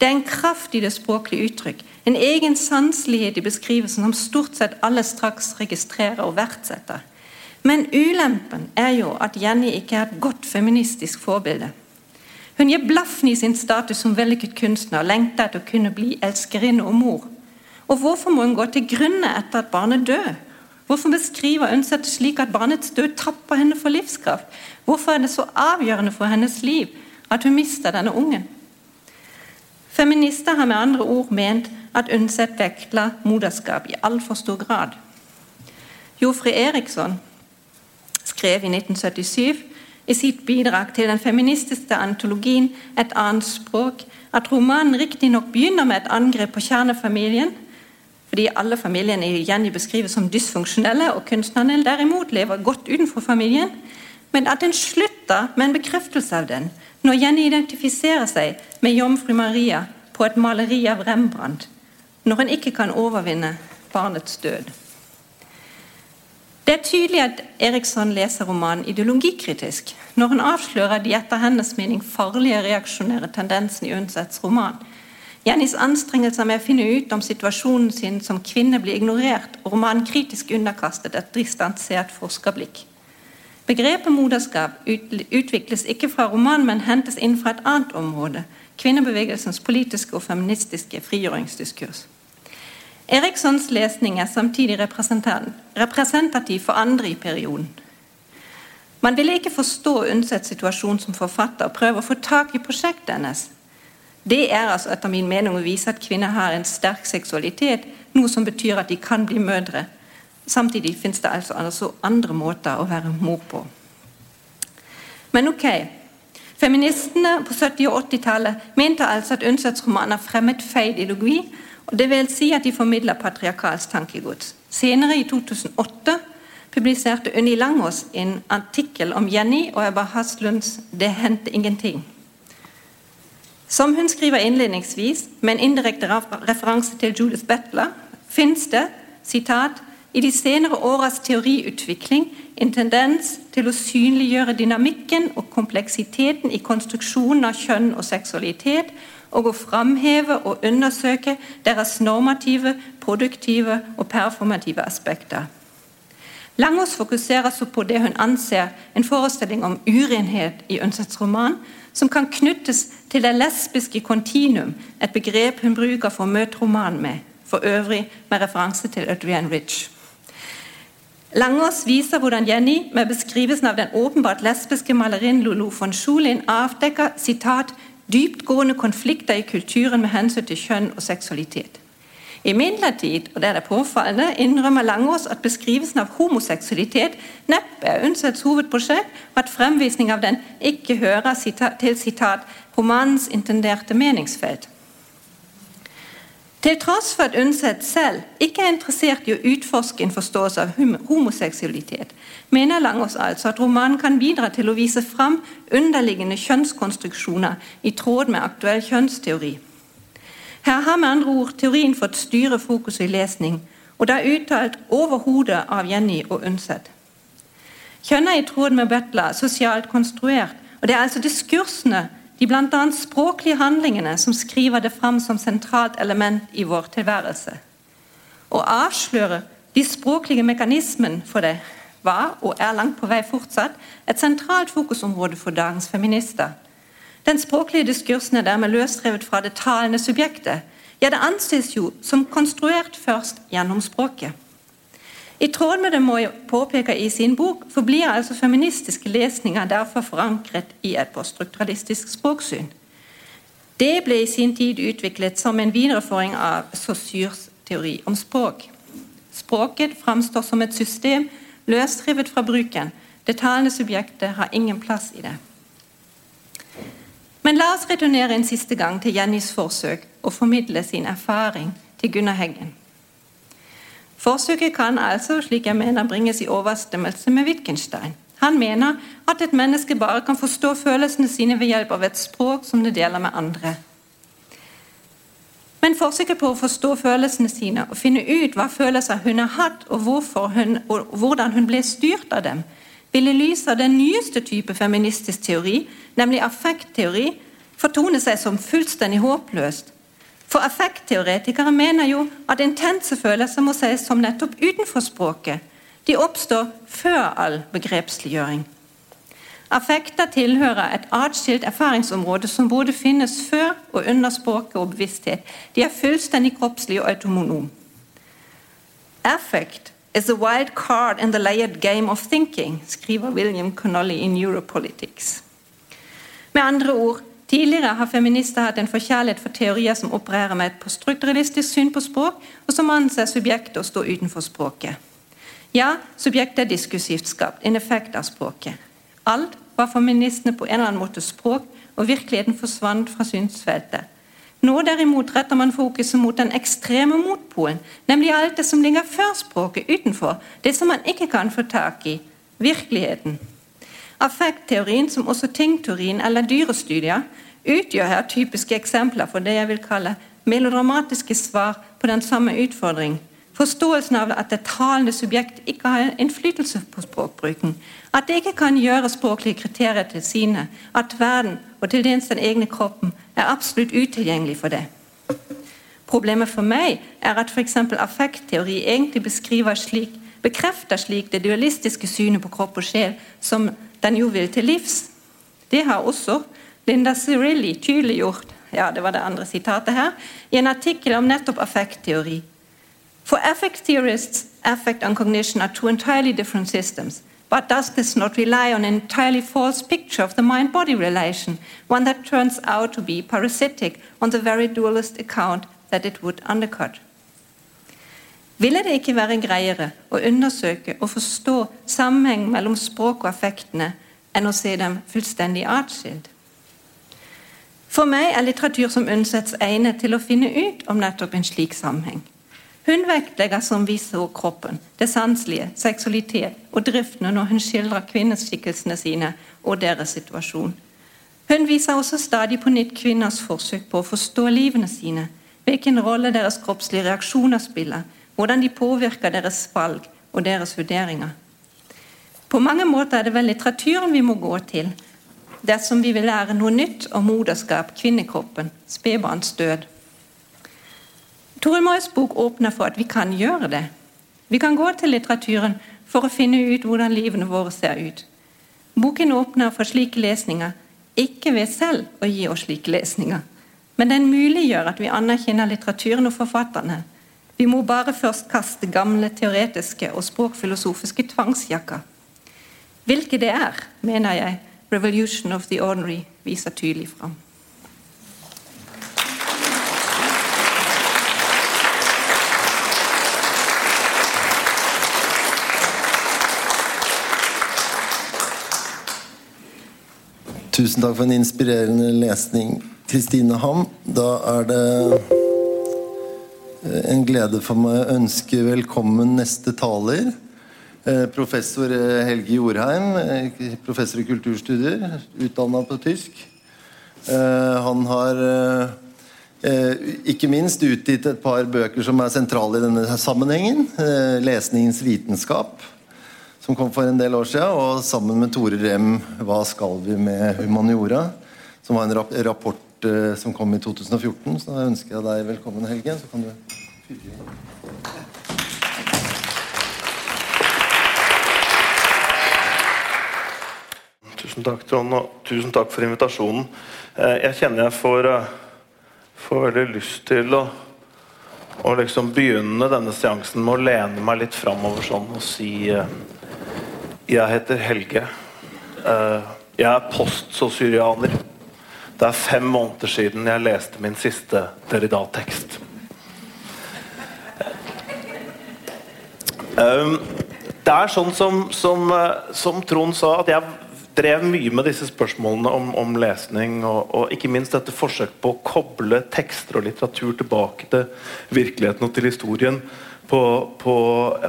Speaker 3: Det er en kraft i det språklige uttrykk, en egen sanselighet i beskrivelsen som stort sett alle straks registrerer og verdsetter. Men ulempen er jo at Jenny ikke er et godt feministisk forbilde. Hun gir blaffen i sin status som vellykket kunstner og lengter etter å kunne bli elskerinne og mor. Og hvorfor må hun gå til grunne etter at barnet dør? Hvorfor beskriver Undset slik at barnets død tapper henne for livskraft? Hvorfor er det så avgjørende for hennes liv at hun mister denne ungen? Feminister har med andre ord ment at Undset vektla moderskap i altfor stor grad. Jofri Eriksson skrev i 1977 i sitt bidrag til den feministiske antologien 'Et annet språk' at romanen riktignok begynner med et angrep på kjernefamilien, fordi alle familiene igjen beskrives som dysfunksjonelle, og kunstnerne derimot lever godt utenfor familien, men at den slutter med en bekreftelse av den, når Jenny identifiserer seg med jomfru Maria på et maleri av Rembrandt, når en ikke kan overvinne barnets død. Det er tydelig at Eriksson leser romanen ideologikritisk når han avslører de etter hennes mening farlige reaksjonære tendensene i Undsets roman. Jennys anstrengelser med å finne ut om situasjonen sin som kvinne blir ignorert, og romanen kritisk underkastet et distansert forskerblikk. Begrepet moderskap utvikles ikke fra romanen, men hentes inn fra et annet område, kvinnebevegelsens politiske og feministiske frigjøringsdiskurs. Erikssons lesning er samtidig representativ for andre i perioden. Man ville ikke forstå Undsets situasjon som forfatter og prøve å få tak i prosjektet hennes. Det er altså etter min mening å vise at kvinner har en sterk seksualitet, noe som betyr at de kan bli mødre. Samtidig finnes det altså andre måter å være mor på. Men ok, Feministene på 70- og 80-tallet mente altså at Undsets romaner fremmet feil ideologi det vil si at de formidler patriarkalsk tankegods. Senere, i 2008, publiserte Unni Langås en artikkel om Jenny og Ebba Haslunds 'Det hendte ingenting'. Som hun skriver innledningsvis, med en indirekte referanse til Judith Butler, fins det sitat, i de senere åras teoriutvikling en tendens til å synliggjøre dynamikken og kompleksiteten i konstruksjonen av kjønn og seksualitet, og å framheve og undersøke deres normative, produktive og performative aspekter. Langås fokuserer så på det hun anser en forestilling om urenhet i Undsets roman, som kan knyttes til det lesbiske kontinuum, et begrep hun bruker for å møte romanen med, for øvrig med referanse til Adrian Rich. Langås viser hvordan Jenny, med beskrivelsen av den åpenbart lesbiske malerinnen Lolo von Schulin, avdekker sitat, dyptgående konflikter i kulturen med hensyn til kjønn og seksualitet. Imidlertid, og det er det påfallende, innrømmer Langås at beskrivelsen av homoseksualitet neppe er Undsets hovedprosjekt, og at fremvisning av den ikke hører til sitat, romanens intenderte meningsfelt. Til tross for at Undset selv ikke er interessert i å utforske en forståelse av homoseksualitet, mener Langås altså at romanen kan bidra til å vise fram underliggende kjønnskonstruksjoner i tråd med aktuell kjønnsteori. Her har med andre ord teorien fått styre fokuset i lesning, og det er uttalt over hodet av Jenny og Undset. Kjønn er i tråd med Butler sosialt konstruert, og det er altså diskursene de bl.a. språklige handlingene som skriver det fram som sentralt element i vår tilværelse. Å avsløre de språklige mekanismene for det var, og er langt på vei fortsatt, et sentralt fokusområde for dagens feminister. Den språklige diskursen er dermed løsrevet fra det talende subjektet. Ja, det anses jo som konstruert først gjennom språket. I tråd med det Moi påpeker i sin bok, forblir altså feministiske lesninger derfor forankret i et poststrukturalistisk språksyn. Det ble i sin tid utviklet som en videreføring av Saussures teori om språk. Språket framstår som et system løsrevet fra bruken. Det talende subjektet har ingen plass i det. Men la oss returnere en siste gang til Jennys forsøk å formidle sin erfaring til Gunnar Heggen. Forsøket kan altså, slik jeg mener, bringes i overstemmelse med Wittgenstein. Han mener at et menneske bare kan forstå følelsene sine ved hjelp av et språk som det deler med andre. Men forsøket på å forstå følelsene sine og finne ut hva følelser hun har hatt, og, hun, og hvordan hun ble styrt av dem, vil i lys av den nyeste type feministisk teori, nemlig affektteori, fortone seg som fullstendig håpløst for affektteoretikere mener jo at intense følelser må sies som nettopp utenfor språket. De oppstår før all begrepsliggjøring. Affekter tilhører et atskilt erfaringsområde som både finnes før og under språket og bevissthet. De er fullstendig kroppslige og autonom. Affect is a wild card in the layered game of thinking, skriver William Connolly i Neuropolitics. Med andre ord Tidligere har feminister hatt en forkjærlighet for teorier som opererer med et poststrukturalistisk syn på språk, og som anser subjektet å stå utenfor språket. Ja, subjektet er diskursivt skapt, en effekt av språket. Alt var feministene på en eller annen måte språk, og virkeligheten forsvant fra synsfeltet. Nå derimot retter man fokuset mot den ekstreme motpolen, nemlig alt det som ligger før språket, utenfor, det som man ikke kan få tak i, virkeligheten. Affektteorien, som også tingteorien eller dyrestudier, utgjør her typiske eksempler for det jeg vil kalle melodramatiske svar på den samme utfordring. Forståelsen av at det talende subjekt ikke har innflytelse på språkbruken. At det ikke kan gjøre språklige kriterier til sine. At verden, og til dels den egne kroppen, er absolutt utilgjengelig for det. Problemet for meg er at f.eks. affektteori egentlig beskriver slik, bekrefter slik det dualistiske synet på kropp og sjel som den jo vil til livs. Det har også Linda Cirilli tydeliggjort ja, det var det andre sitatet her, i en artikkel om nettopp affektteori. For affect theorists, affect and cognition are two entirely different systems. But does this not rely on an entirely false picture of the mind body relation, one that turns out to be parasitic on the very dualist account that it would undercut? Ville det ikke være greiere å undersøke og forstå sammenheng mellom språk og affektene enn å se dem fullstendig atskilt? For meg er litteratur som Undsets egnet til å finne ut om nettopp en slik sammenheng. Hun vektlegger som viser kroppen, det sanselige, seksualitet og driftene når hun skildrer kvinneskikkelsene sine og deres situasjon. Hun viser også stadig på nytt kvinners forsøk på å forstå livene sine, hvilken rolle deres kroppslige reaksjoner spiller, hvordan de påvirker deres valg og deres vurderinger. På mange måter er det vel litteraturen vi må gå til dersom vi vil lære noe nytt om moderskap, kvinnekroppen, spedbarns død. Toril Moys bok åpner for at vi kan gjøre det. Vi kan gå til litteraturen for å finne ut hvordan livene våre ser ut. Boken åpner for slike lesninger, ikke ved selv å gi oss slike lesninger, men den muliggjør at vi anerkjenner litteraturen og forfatterne. Vi må bare først kaste gamle teoretiske og språkfilosofiske tvangsjakker. Hvilke det er, mener jeg, 'Revolution of the Ordinary' viser tydelig fram.
Speaker 2: Tusen takk for en inspirerende lesning, Kristine Ham. Da er det en glede for meg å ønske velkommen neste taler. Eh, professor eh, Helge Jorheim, professor i kulturstudier, utdanna på tysk. Han har ikke minst utgitt et par bøker som er sentrale i denne sammenhengen. 'Lesningens vitenskap', som kom for en del år siden, og sammen med Tore Rem 'Hva skal vi med humaniora?', som var en rapport eh, som kom i 2014. Så da ønsker jeg deg velkommen, Helge. Så kan du
Speaker 4: Tusen takk, Trond, og tusen takk for invitasjonen. Eh, jeg kjenner jeg får, eh, får veldig lyst til å, å liksom begynne denne seansen med å lene meg litt framover sånn og si jeg heter Helge. Jeg er postsosyrianer. Det er fem måneder siden jeg leste min siste Derrida-tekst. Eh, det er sånn som, som, eh, som, Trond sa, at jeg drev mye med disse spørsmålene om, om lesning, og, og, ikke minst dette forsøket på å koble tekster og litteratur tilbake til virkeligheten og til historien på, på,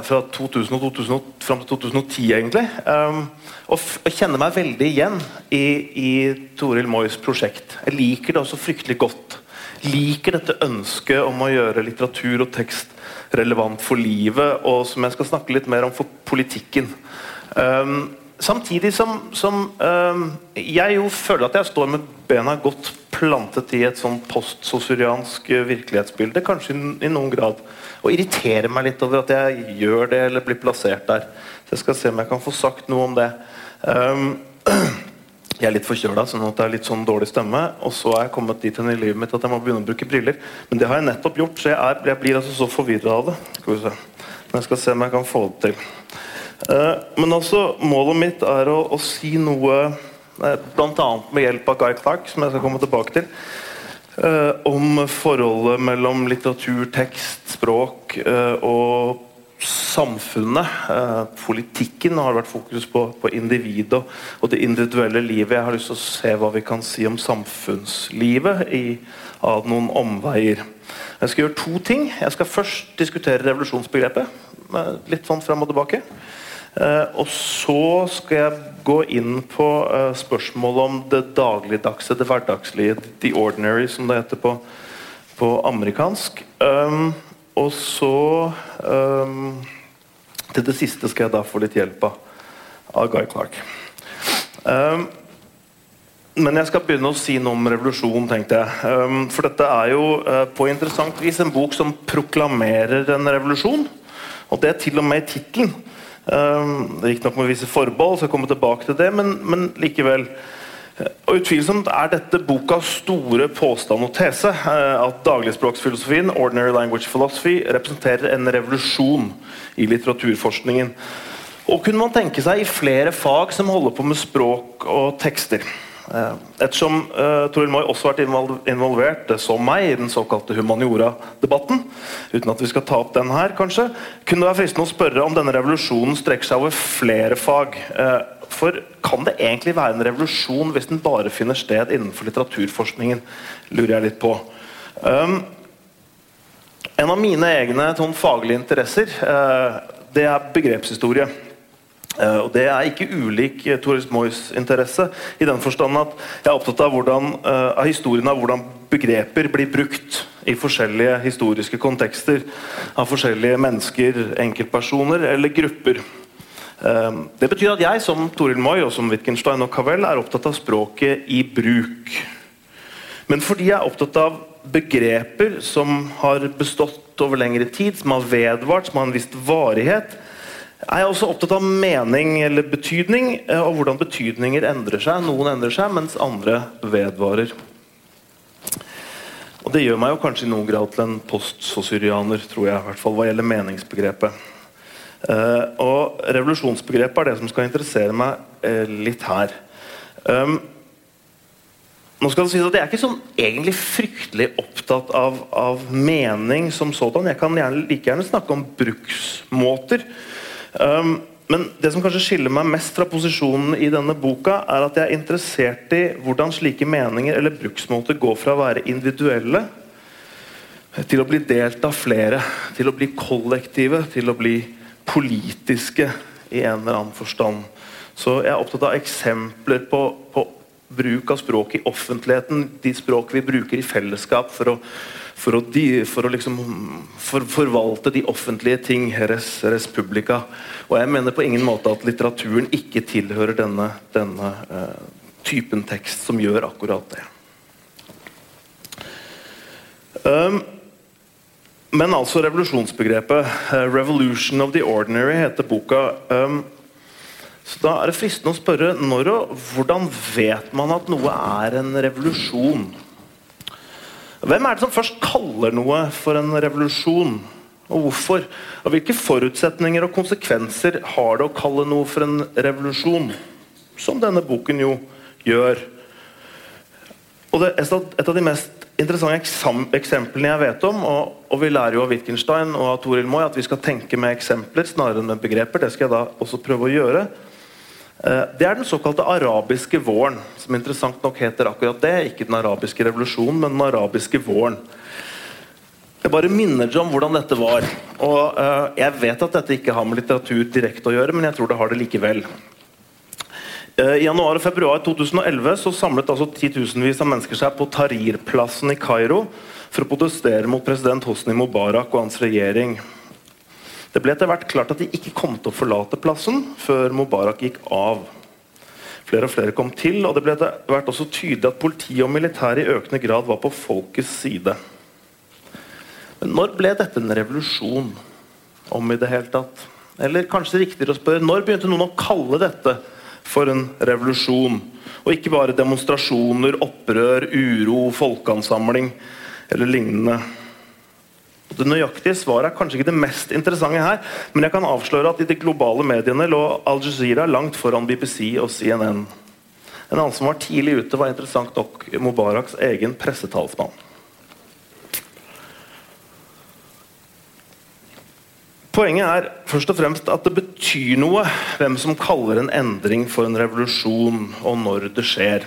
Speaker 4: fra 2000 og 2000, fram til 2010, egentlig. Um, og, og, kjenner meg veldig igjen i, i Toril Moys prosjekt. Jeg liker det også fryktelig godt. Liker dette ønsket om å gjøre litteratur og tekst relevant for livet, og som jeg skal snakke litt mer om for politikken. Um, samtidig som, som um, jeg jo føler at jeg står med bena godt plantet i et sånn postsosuriansk virkelighetsbilde, kanskje i noen grad og irriterer meg litt over at jeg gjør det eller blir plassert der. Så jeg skal se om jeg kan få sagt noe om det. Um, jeg er litt forkjøla, sånn at det er litt sånn dårlig stemme. Og så er jeg kommet dit i livet mitt at jeg må begynne å bruke briller. Men det har jeg nettopp gjort, så jeg, er, jeg blir altså så forvirra av det. Skal vi se. Men jeg skal se om jeg kan få det til. Uh, men altså, målet mitt er å, å si noe uh, bl.a. med hjelp av Guy Clark, som jeg skal komme tilbake til. Uh, om forholdet mellom litteratur, tekst, språk og samfunnet. Politikken har vært fokus på, på individet og, det individuelle livet. Jeg har lyst til å se hva vi kan si om samfunnslivet i, av noen omveier. Jeg skal gjøre to ting. Jeg skal først diskutere revolusjonsbegrepet. Litt sånn frem og tilbake. Uh, og så skal jeg gå inn på uh, spørsmålet om det dagligdagse, det hverdagslige, the ordinary, som det heter på, på amerikansk. Um, og så um, Til det siste skal jeg da få litt hjelp av, av Guy Clark. Um, men jeg skal begynne å si noe om revolusjon, tenkte jeg. For dette er jo uh, på interessant vis en bok som proklamerer en revolusjon. Og det er til og med i tittelen. Um, Riktignok med visse forbehold, så jeg kommer tilbake til det, men, men likevel. Og Utvilsomt er dette bokas store påstand og tese eh, at dagligspråksfilosofien ordinary language philosophy, representerer en revolusjon i litteraturforskningen. Og kunne man tenke seg i flere fag som holder på med språk og tekster. Eh, ettersom uh, Toril Moi også har vært involvert uh, som meg i den såkalte humaniora-debatten, uten at vi skal ta opp den her, kanskje, kunne det være fristende å spørre om denne revolusjonen strekker seg over flere fag. Uh, for kan det egentlig være en revolusjon hvis den bare finner sted innenfor litteraturforskningen? lurer jeg litt på. Um, en av mine egne sånn, faglige interesser det er begrepshistorie. Uh, og Det er ikke ulik uh, Toris Moys interesse, i den forstand at jeg er opptatt av, hvordan, uh, av historien av hvordan begreper blir brukt i forskjellige historiske kontekster av forskjellige mennesker, enkeltpersoner eller grupper. Det betyr at jeg som Toril Moy og som Wittgenstein og Cavell er opptatt av språket i bruk. Men fordi jeg er opptatt av begreper som har bestått over lengre tid, som har vedvart, som har en viss varighet, er jeg også opptatt av mening eller betydning, eh, og hvordan betydninger endrer seg. Noen endrer seg, mens andre vedvarer. Og Det gjør meg jo kanskje i noen grad til en postsosyrianer, tror jeg, i hvert fall hva gjelder meningsbegrepet. Uh, og revolusjonsbegrepet er det som skal interessere meg uh, litt her. Um, nå skal det sies at Jeg er ikke sånn egentlig fryktelig opptatt av, av mening som sådan. Jeg kan gjerne, like gjerne snakke om bruksmåter. Um, men det som kanskje skiller meg mest fra posisjonen i denne boka, er at jeg er interessert i hvordan slike meninger eller bruksmåter går fra å være individuelle til å bli delt av flere, til å bli kollektive, til å bli politiske i en eller annen forstand. Så jeg er opptatt av eksempler på, på bruk av språk i offentligheten. De språk vi bruker i fellesskap for å, for å, de, for å liksom for, forvalte de offentlige ting. Res, res publica. Og jeg mener på ingen måte at litteraturen ikke tilhører denne, denne uh, typen tekst som gjør akkurat det. Um, men altså revolusjonsbegrepet. Uh, 'Revolution of the Ordinary' heter boka. Um, så Da er det fristende å spørre når og hvordan vet man at noe er en revolusjon? Hvem er det som først kaller noe for en revolusjon? Og hvorfor? Og hvilke forutsetninger og konsekvenser har det å kalle noe for en revolusjon? Som denne boken jo gjør. Og det, Et av de mest interessante eksemplene jeg vet om, og, og, vi lærer jo av Wittgenstein og av Toril Moy at vi skal tenke med eksempler snarere enn med begreper. Det skal jeg da også prøve å gjøre. Eh, det er den såkalte arabiske våren, som interessant nok heter akkurat det. Ikke den arabiske revolusjonen, men den arabiske våren. Jeg bare minner dere om hvordan dette var. Og uh, Jeg vet at dette ikke har med litteratur direkte å gjøre, men jeg tror det har det likevel. Eh, I januar og februar 2011 så samlet altså titusenvis av mennesker seg på Tahrir-plassen i Kairo for å protestere mot president Hosni Mubarak og hans regjering. Det ble etter hvert klart at de ikke kom til å forlate plassen før Mubarak gikk av. Flere og flere kom til, og det ble etter hvert også tydelig at politi og militære i økende grad var på folkets side. Men når ble dette en revolusjon? Om i det hele tatt? Eller kanskje riktigere å spørre, når begynte noen å kalle dette for en revolusjon. Og ikke bare demonstrasjoner, opprør, uro, folkeansamling eller lignende. Det nøyaktige svaret er kanskje ikke det mest interessante her, men jeg kan avsløre at i de globale mediene lå Al Jazeera langt foran BBC og CNN. En annen som var tidlig ute, var interessant nok Mubaraks egen pressetalsmann. Poenget er først og fremst at det betyr noe hvem som kaller en endring for en revolusjon, og når det skjer.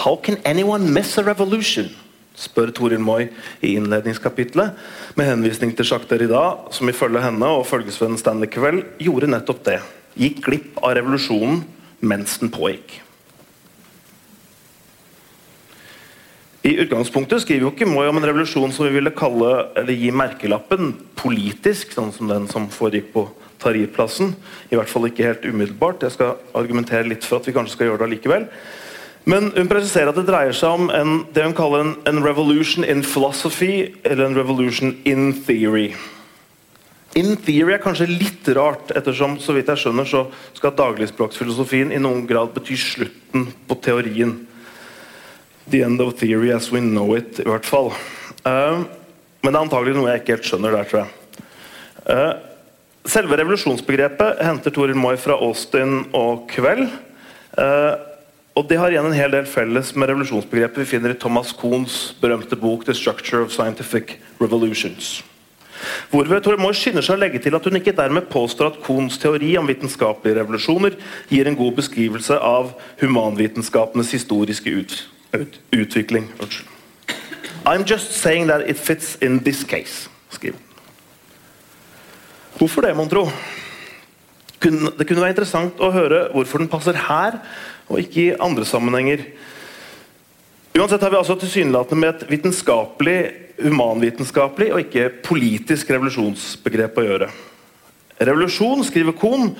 Speaker 4: How can anyone miss a revolution? Spør Toril Moi i innledningskapitlet, med henvisning til Jacques Derrida, som ifølge henne og følgesvennen Stanley Kveld gjorde nettopp det. Gikk glipp av revolusjonen mens den pågikk. I utgangspunktet skriver jo ikke Moi om en revolusjon som vi ville kalle, eller gi merkelappen politisk, sånn som den som foregikk på Tahrir-plassen. I hvert fall ikke helt umiddelbart. Jeg skal argumentere litt for at vi kanskje skal gjøre det allikevel. Men hun presiserer at det dreier seg om en, det hun kaller en, en revolution in philosophy, eller en revolution in theory. In theory er kanskje litt rart, ettersom så vidt jeg skjønner, så skal dagligspråksfilosofien i noen grad bety slutten på teorien. The end of theory as we know it, i hvert fall. Uh, men det er antagelig noe jeg ikke helt skjønner der, tror jeg. Uh, selve revolusjonsbegrepet henter Toril Moi fra Austin og Kveld. Uh, og det har igjen en hel del felles med revolusjonsbegrepet vi finner i Thomas Kohns berømte bok 'The Structure of Scientific Revolutions'. Hvorved Toril Moi skynder seg å legge til at hun ikke dermed påstår at Kohns teori om vitenskapelige revolusjoner gir en god beskrivelse av humanvitenskapenes historiske utvikling ut, utvikling. I'm just saying that it fits in this case, skriver Hvorfor det, mon tro? Det kunne være interessant å høre hvorfor den passer her, og ikke i andre sammenhenger. Uansett har vi altså tilsynelatende med et vitenskapelig, humanvitenskapelig og ikke politisk revolusjonsbegrep å gjøre. Revolusjon, skriver Kohn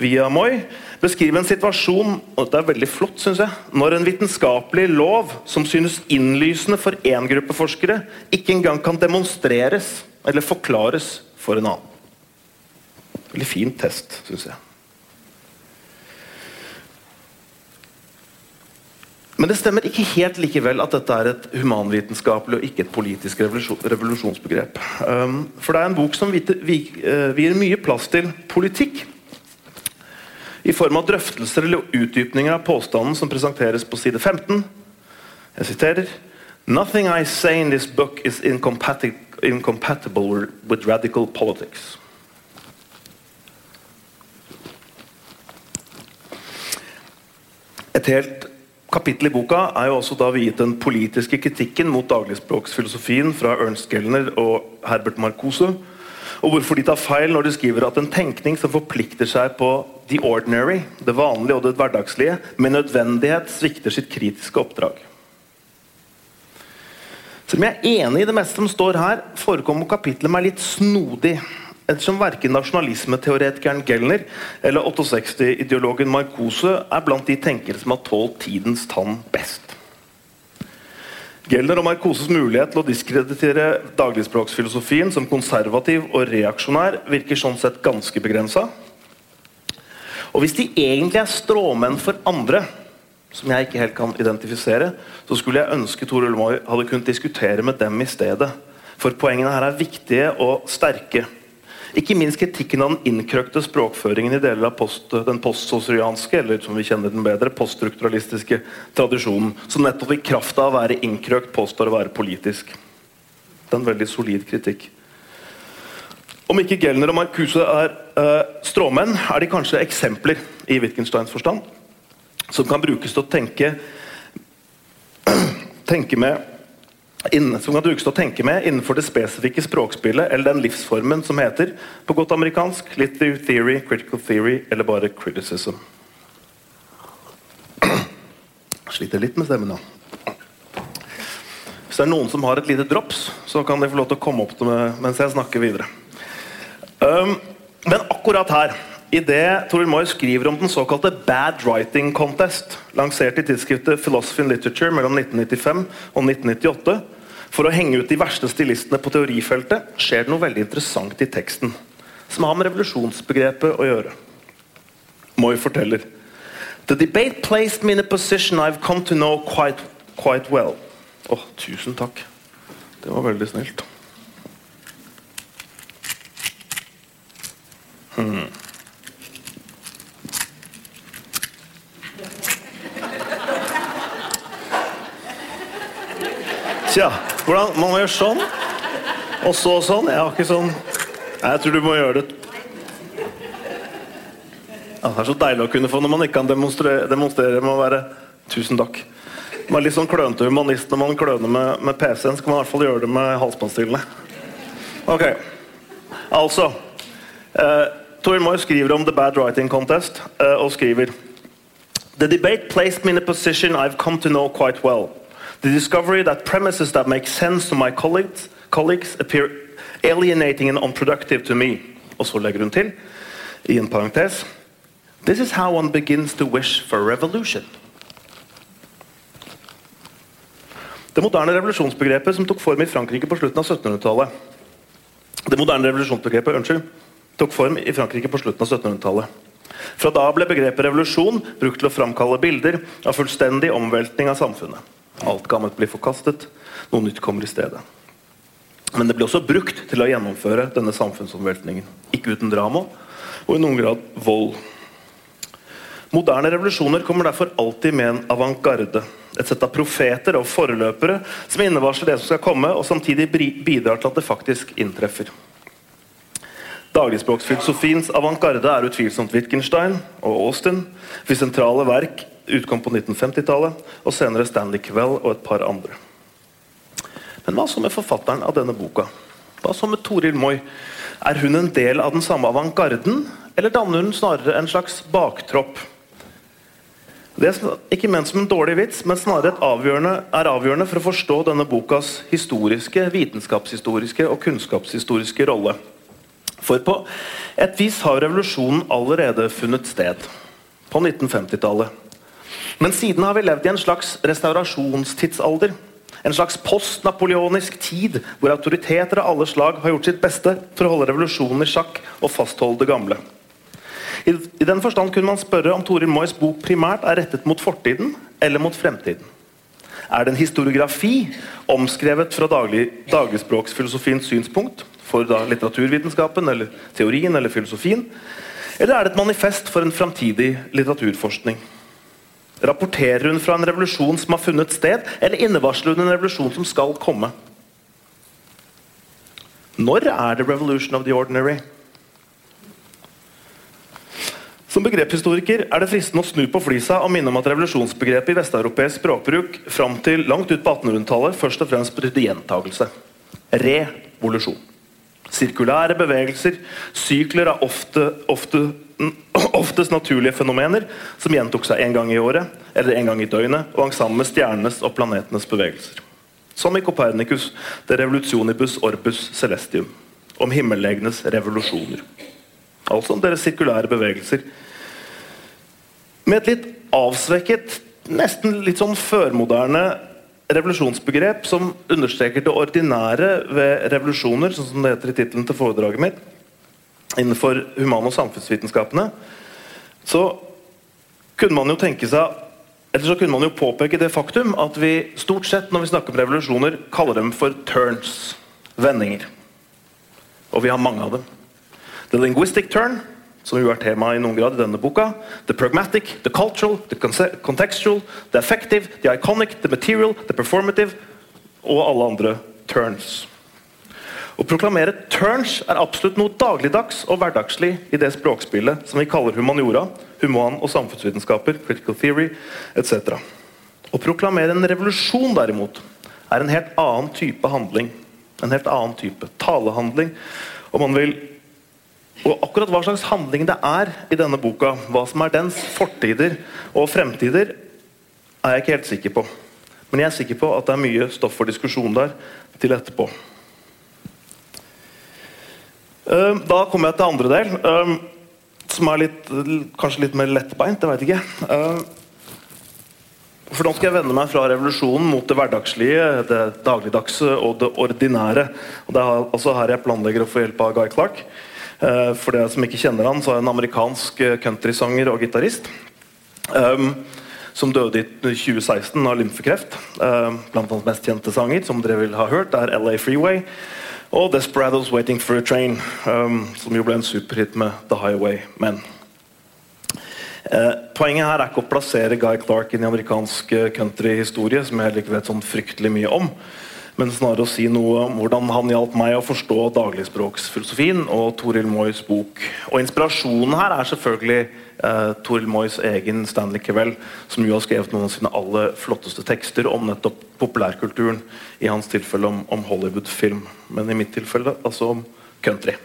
Speaker 4: via Moi, beskriver en situasjon og det er veldig flott, synes jeg, når en vitenskapelig lov som synes innlysende for én gruppe forskere, ikke engang kan demonstreres eller forklares for en annen. Veldig fin test, syns jeg. Men det stemmer ikke helt likevel at dette er et humanvitenskapelig og ikke et politisk revolusjonsbegrep. Um, for det er en bok som vier uh, mye plass til politikk. I form av drøftelser eller utdypninger av påstanden som presenteres på side 15. Jeg siterer Nothing I say in this book is incompatible with radical politics. Et helt kapittel i boka er jo også da viet den politiske kritikken mot dagligspråksfilosofien fra Ernst Gellner og Herbert Marcuse, og hvorfor de tar feil når de skriver at en tenkning som forplikter seg på the ordinary, det vanlige og det hverdagslige, med nødvendighet svikter sitt kritiske oppdrag. Selv om jeg er enig i det meste som står her, forekommer kapittelet meg litt snodig ettersom verken nasjonalismeteoretikeren Gelner eller 68-ideologen Marcose er blant de tenkere som har tålt tidens tann best. Gelner og Marcoses mulighet til å diskreditere dagligspråksfilosofien som konservativ og reaksjonær virker sånn sett ganske begrensa. Og hvis de egentlig er stråmenn for andre, som jeg ikke helt kan identifisere, så skulle jeg ønske Tor Moi hadde kunnet diskutere med dem i stedet. For poengene her er viktige og sterke. Ikke minst kritikken av den innkrøkte språkføringen i deler av post, den postsosrianske, eller som vi kjenner den bedre, poststrukturalistiske tradisjonen, som nettopp i kraft av å være innkrøkt påstår å være politisk. Det er en veldig solid kritikk. Om ikke Gelner og Marcuse er uh, stråmenn, er de kanskje eksempler i Wittgensteins forstand, som kan brukes til å tenke, tenke med som kan brukes til å tenke med innenfor det spesifikke språkspillet eller den livsformen som heter på godt amerikansk literary theory, critical theory eller bare criticism. Sliter litt med stemmen nå. Hvis det er noen som har et lite drops, så kan de få lov til å komme opp meg mens jeg snakker videre. Um, men akkurat her, i det Toril Moy skriver om den såkalte Bad Writing Contest, lansert i tidsskriftet Philosophy and Literature mellom 1995 og 1998, for å henge ut de verste stilistene på teorifeltet, skjer det noe veldig interessant i teksten, som har med revolusjonsbegrepet å gjøre. Moy forteller The debate placed me in a position I've come to know quite, quite well. Å, oh, tusen takk. Det var veldig snilt. Hmm. Tja hvordan Man må gjøre sånn, og så sånn. Jeg har ikke sånn Jeg tror du må gjøre det ja, Det er så deilig å kunne få når man ikke kan demonstrere, demonstrere med å være Tusen takk. Man er litt sånn klønete humanist når man kløner med, med PC-en, så kan man i hvert fall gjøre det med halsbåndstillene. Ok, altså uh, Tor Moy skriver om The Bad Writing Contest uh, og skriver The debate placed me in a position I've come to know quite well. The discovery that premises that make sense to my colleagues, colleagues appear alienating and unproductive to me. Og så legger hun til, i en parentes This is how one begins to wish for revolution. Det moderne revolusjonsbegrepet som tok form i Frankrike på slutten av 1700-tallet Det moderne revolusjonsbegrepet unnskyld, tok form i Frankrike på slutten av 1700-tallet. Fra da ble begrepet revolusjon brukt til å framkalle bilder av fullstendig omveltning av samfunnet. Alt gammelt blir forkastet, noe nytt kommer i stedet. Men det blir også brukt til å gjennomføre denne samfunnsomveltningen. Ikke uten drama, og i noen grad vold. Moderne revolusjoner kommer derfor alltid med en avantgarde. Et sett av profeter og foreløpere som innevarsler det som skal komme, og samtidig bidrar til at det faktisk inntreffer. Dagligspråksfilosofiens avantgarde er utvilsomt Wittgenstein og Austin, hvis sentrale verk utkom på 1950-tallet, og senere Stanley Kveld og et par andre. Men hva så med forfatteren av denne boka? Hva så med Toril Moi? Er hun en del av den samme avantgarden, eller danner hun snarere en slags baktropp? Det er ikke ment som en dårlig vits, men snarere avgjørende, er avgjørende for å forstå denne bokas historiske, vitenskapshistoriske og kunnskapshistoriske rolle. For på et vis har revolusjonen allerede funnet sted. På 1950-tallet. Men siden har vi levd i en slags restaurasjonstidsalder. En slags postnapoleonisk tid hvor autoriteter av alle slag har gjort sitt beste for å holde revolusjonen i sjakk og fastholde det gamle. I, den forstand kunne man spørre om Toril Moys bok primært er rettet mot fortiden eller mot fremtiden. Er det en historiografi omskrevet fra daglig, dagligspråksfilosofiens synspunkt, for da litteraturvitenskapen eller teorien eller filosofien, eller er det et manifest for en framtidig litteraturforskning? Rapporterer hun fra en revolusjon som har funnet sted, eller innevarsler hun en revolusjon som skal komme? Når er det 'revolution of the ordinary'? Som begrepshistoriker er det fristende å snu på flisa og minne om at revolusjonsbegrepet i vesteuropeisk språkbruk fram til langt ut på 1800-tallet først og fremst betydde gjentagelse. Revolusjon. Sirkulære bevegelser, sykler av ofte, ofte, oftest naturlige fenomener som gjentok seg en gang i året eller en gang i døgnet, og hang sammen med stjernenes og planetenes bevegelser. Som i Copernicus, de revolutionibus orbus celestium, om himmellegenes revolusjoner. Altså om deres sirkulære bevegelser med et litt avsvekket, nesten litt sånn førmoderne revolusjonsbegrep som understreker det ordinære ved revolusjoner, sånn som det heter i tittelen til foredraget mitt, innenfor human- og samfunnsvitenskapene, så kunne man jo tenke seg eller så kunne man jo påpeke det faktum at vi stort sett når vi snakker om revolusjoner, kaller dem for turns. Vendinger. Og vi har mange av dem. The linguistic turn, som jo er tema i noen grad i denne boka. The pragmatic, the cultural, the contextual, the effective, the iconic, the material, the performative og alle andre turns. Å proklamere turns er absolutt noe dagligdags og hverdagslig i det språkspillet som vi kaller humaniora, human- og samfunnsvitenskaper, critical theory etc. Å proklamere en revolusjon, derimot, er en helt annen type handling. En helt annen type talehandling. Og man vil og akkurat hva slags handling det er i denne boka, hva som er dens fortider og fremtider, er jeg ikke helt sikker på. Men jeg er sikker på at det er mye stoff for diskusjon der til etterpå. Ehm, da kommer jeg til andre del, ehm, som er litt, kanskje litt mer lettbeint. Jeg veit ikke. Ehm, for nå skal jeg vende meg fra revolusjonen mot det hverdagslige, det dagligdagse og det ordinære. Og Det er altså her jeg planlegger å få hjelp av Guy Clark. For dere som ikke kjenner han, så er han en amerikansk eh, countrysanger og gitarist. Som døde i 2016 av lymfekreft. Blant hans mest kjente sanger som dere vil ha hørt, er LA Freeway og Desperados Waiting for a Train, um, som jo ble en superhit med The Highway Men. Eh, poenget her er ikke å plassere Guy Clark inn i amerikansk countryhistorie, som jeg ikke vet sånn fryktelig mye om men snarere å si noe om hvordan han hjalp meg å forstå dagligspråksfilosofien og Toril Moys bok. Og Inspirasjonen her er selvfølgelig eh, Toril Moys egen Stanley Cavell, som jo har skrevet noen av sine aller flotteste tekster om nettopp populærkulturen. I hans tilfelle om, om Hollywood-film, men i mitt tilfelle altså om country.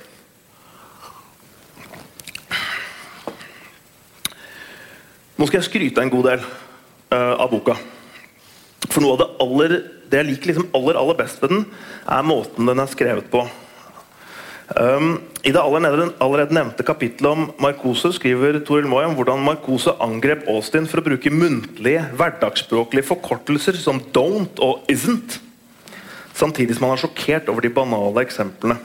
Speaker 4: Nå skal jeg skryte en god del uh, av boka. For noe av det aller det jeg liker liksom aller, aller best ved den, er måten den er skrevet på. Um, I det allerede, nevnte kapittelet om Marcose skriver Toril Moy om hvordan Marcose angrep Austin for å bruke muntlige, hverdagsspråklige forkortelser som 'don't' og 'isn't', samtidig som han er sjokkert over de banale eksemplene.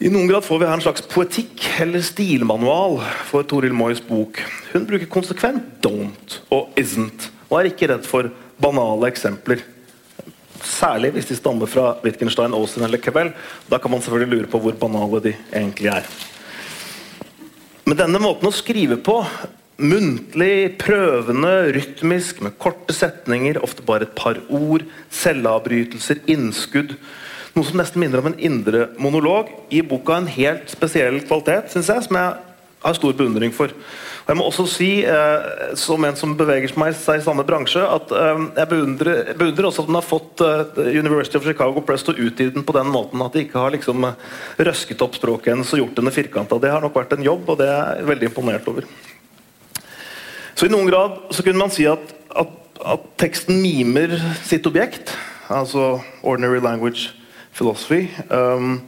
Speaker 4: I noen grad får vi her en slags poetikk eller stilmanual for Toril Moys bok. Hun bruker konsekvent 'don't' og 'isn't', og er ikke redd for banale eksempler. Særlig hvis de stammer fra Wittgenstein, Austin eller Cavell. Da kan man selvfølgelig lure på hvor banale de egentlig er. Men denne måten å skrive på, muntlig, prøvende, rytmisk, med korte setninger, ofte bare et par ord, selvavbrytelser, innskudd Noe som nesten minner om en indre monolog, gir boka en helt spesiell kvalitet, synes jeg, som jeg har stor beundring for. Og jeg må også si, eh, som en som beveger seg i samme bransje, at eh, jeg beundrer, beundrer også at den har fått eh, University of Chicago Press til å utgi den på den måten at de ikke har liksom eh, røsket opp språket hennes og gjort henne firkanta. Det har nok vært en jobb, og det er jeg veldig imponert over. Så i noen grad så kunne man si at, at, at teksten mimer sitt objekt, altså ordinary language philosophy. Um,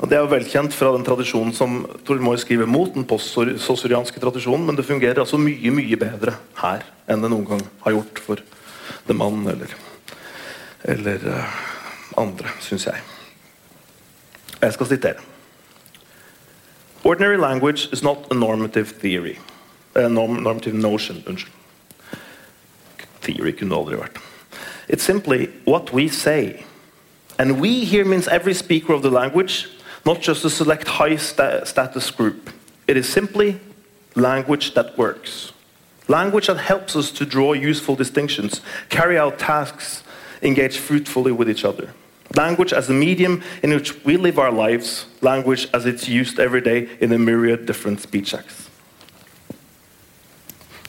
Speaker 4: Det er jo velkjent fra den tradisjonen som Toril skriver mot, den postsosurianske tradisjonen, men det fungerer altså mye mye bedre her enn det noen gang har gjort for The Mann eller, eller uh, andre, syns jeg. Jeg skal sitere. Ordinary language is not a normative theory. A norm normative notion. Unnskyld. Theory kunne aldri vært. It's simply what we say. And we here means every speaker of the language, not just a select high sta status group. It is simply language that works. Language that helps us to draw useful distinctions, carry out tasks, engage fruitfully with each other. Language as a medium in which we live our lives, language as it's used every day in a myriad different speech acts.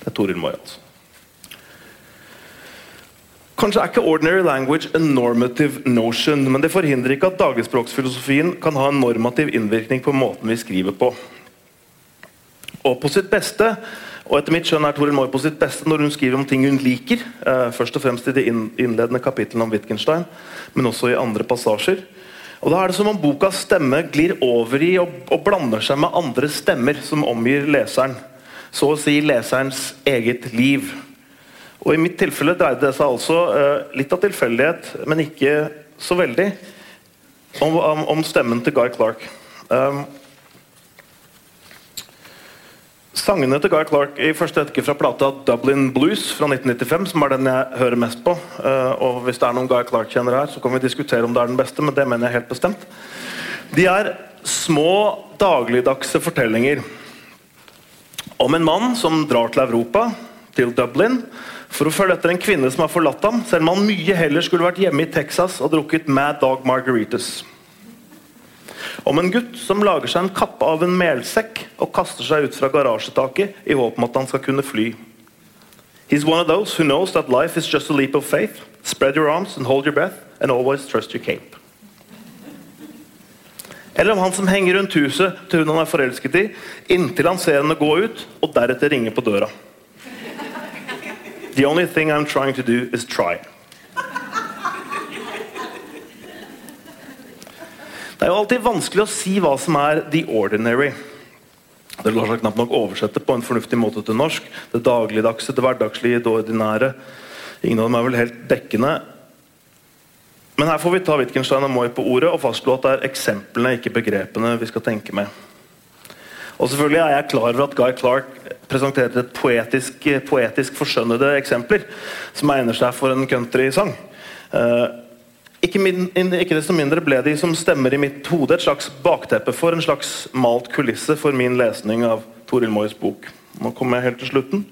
Speaker 4: Det er Toril Moi, altså. Kanskje er ikke ordinary language a normative notion, men det forhindrer ikke at dagligspråksfilosofien kan ha en normativ innvirkning på måten vi skriver på. Og på sitt beste og etter mitt skjønn er Toril Moi på sitt beste når hun skriver om ting hun liker. Eh, først og fremst i de innledende kapitlene om Wittgenstein, men også i andre passasjer. Og Da er det som om bokas stemme glir over i og, og blander seg med andre stemmer som omgir leseren. Så å si leserens eget liv. Og I mitt tilfelle dreide det seg altså uh, litt av tilfeldighet, men ikke så veldig, om, om, om stemmen til Guy Clark. Um, Sangene til Guy Clark i første etterke fra plata Dublin Blues fra 1995, som er den jeg hører mest på. Uh, og Hvis det er noen Guy Clark-kjennere her, så kan vi diskutere om det er den beste, men det mener jeg helt bestemt. De er små, dagligdagse fortellinger om en mann som drar til Europa, til Dublin, for å følge etter en kvinne som har forlatt ham, selv om han mye heller skulle vært hjemme i Texas og drukket Mad Dog Margaritas. Om en gutt som lager seg en kappe av en melsekk og kaster seg ut fra garasjetaket i håp om at han skal kunne fly. He's one of those who knows that life is just a leap of faith. Spread your arms and hold your breath and always trust your cape. Eller om han som henger rundt huset til hun han er forelsket i, inntil han ser henne gå ut, og deretter ringer på døra. The only thing I'm trying to do is try. Det er jo alltid vanskelig å si hva som er the ordinary. Det lar seg knapt nok oversette på en fornuftig måte til norsk. Det dagligdagse, det hverdagslige, det ordinære. Ingen av dem er vel helt dekkende. Men her får vi ta Wittgenstein og Moi på ordet og fastslå at det er eksemplene, ikke begrepene, vi skal tenke med. Og selvfølgelig er jeg klar over at Guy Clark presenterer et poetisk, poetisk forskjønnede eksempler som egner seg for en countrysang. Uh, ikke, min, ikke desto mindre ble de som stemmer i mitt hode et slags bakteppe for en slags malt kulisse for min lesning av Toril Moys bok. Nå kommer jeg helt til slutten.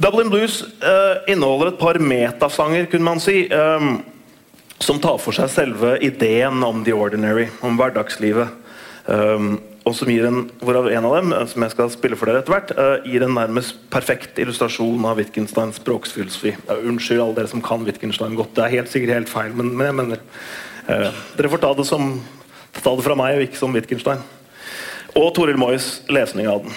Speaker 4: Dublin Blues uh, inneholder et par metasanger, kunne man si, um, som tar for seg selve ideen om the ordinary, om hverdagslivet. Um, og som gir en, hvorav en av dem, eh, som jeg skal spille for dere etter hvert, uh, gir en nærmest perfekt illustrasjon av Wittgensteins språksfilosofi. Unnskyld alle dere som kan Wittgenstein godt, det er helt sikkert helt feil, men, men jeg mener uh, Dere får ta det, som, ta det fra meg, og ikke som Wittgenstein. Og Toril Moys lesning av den.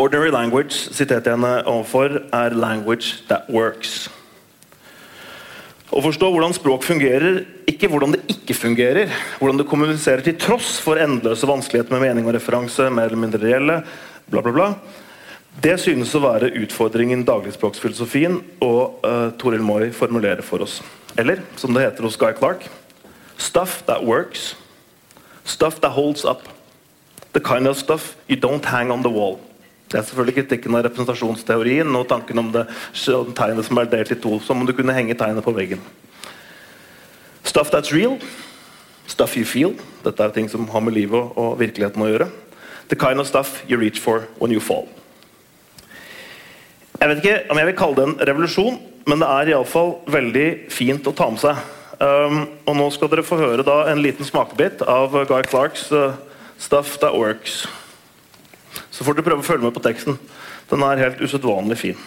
Speaker 4: Ordinary language, siterte jeg henne overfor, er language that works. Å forstå hvordan språk fungerer, ikke hvordan det ikke fungerer. Hvordan det kommuniserer til tross for endeløse vanskeligheter med mening og referanse, mer eller mindre reelle, bla, bla, bla. Det synes å være utfordringen dagligspråksfilosofien og uh, Toril Moi formulerer for oss. Eller, som det heter hos Guy Clark Stuff that works. Stuff that holds up. The kind of stuff you don't hang on the wall. Det er selvfølgelig kritikken av representasjonsteorien og tanken om det tegnet som er delt i to. Som om du kunne henge tegnet på veggen. Stuff that's real. Stuff you feel. Dette er ting som har med livet og virkeligheten å gjøre. The kind of stuff you reach for when you fall. Jeg vet ikke om jeg vil kalle det en revolusjon, men det er iallfall veldig fint å ta med seg. Um, og nå skal dere få høre da en liten smakebit av Guy Clarks uh, 'Stuff That Works'. Så får du prøve å følge med på teksten. Den er helt usedvanlig fin.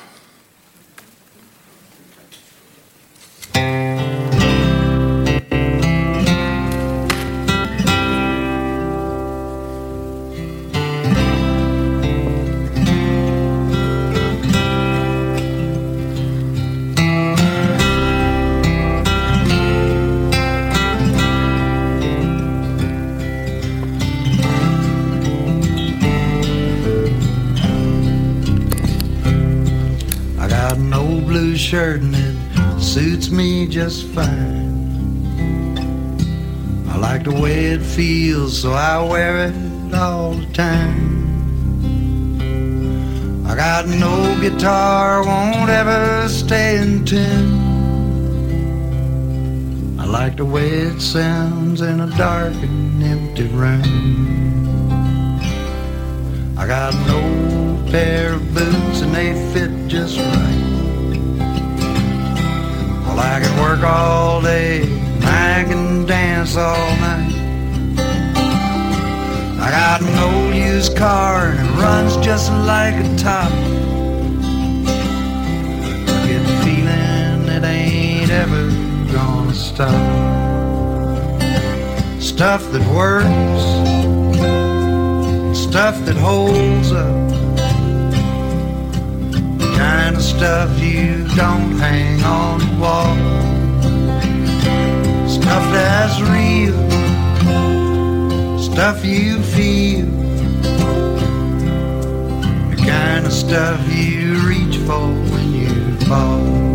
Speaker 5: Just fine. I like the way it feels, so I wear it all the time. I got no guitar, won't ever stay in tune. I like the way it sounds in a dark and empty room. I got an old pair of boots and they fit just right. Well, I can work all day, and I can dance all night. I got an old used car and it runs just like a top. I get the feeling it ain't ever gonna stop. Stuff that works, stuff that holds up. The kind of stuff you don't hang on the wall. Stuff that's real stuff you feel, the kind of stuff you reach for when you fall.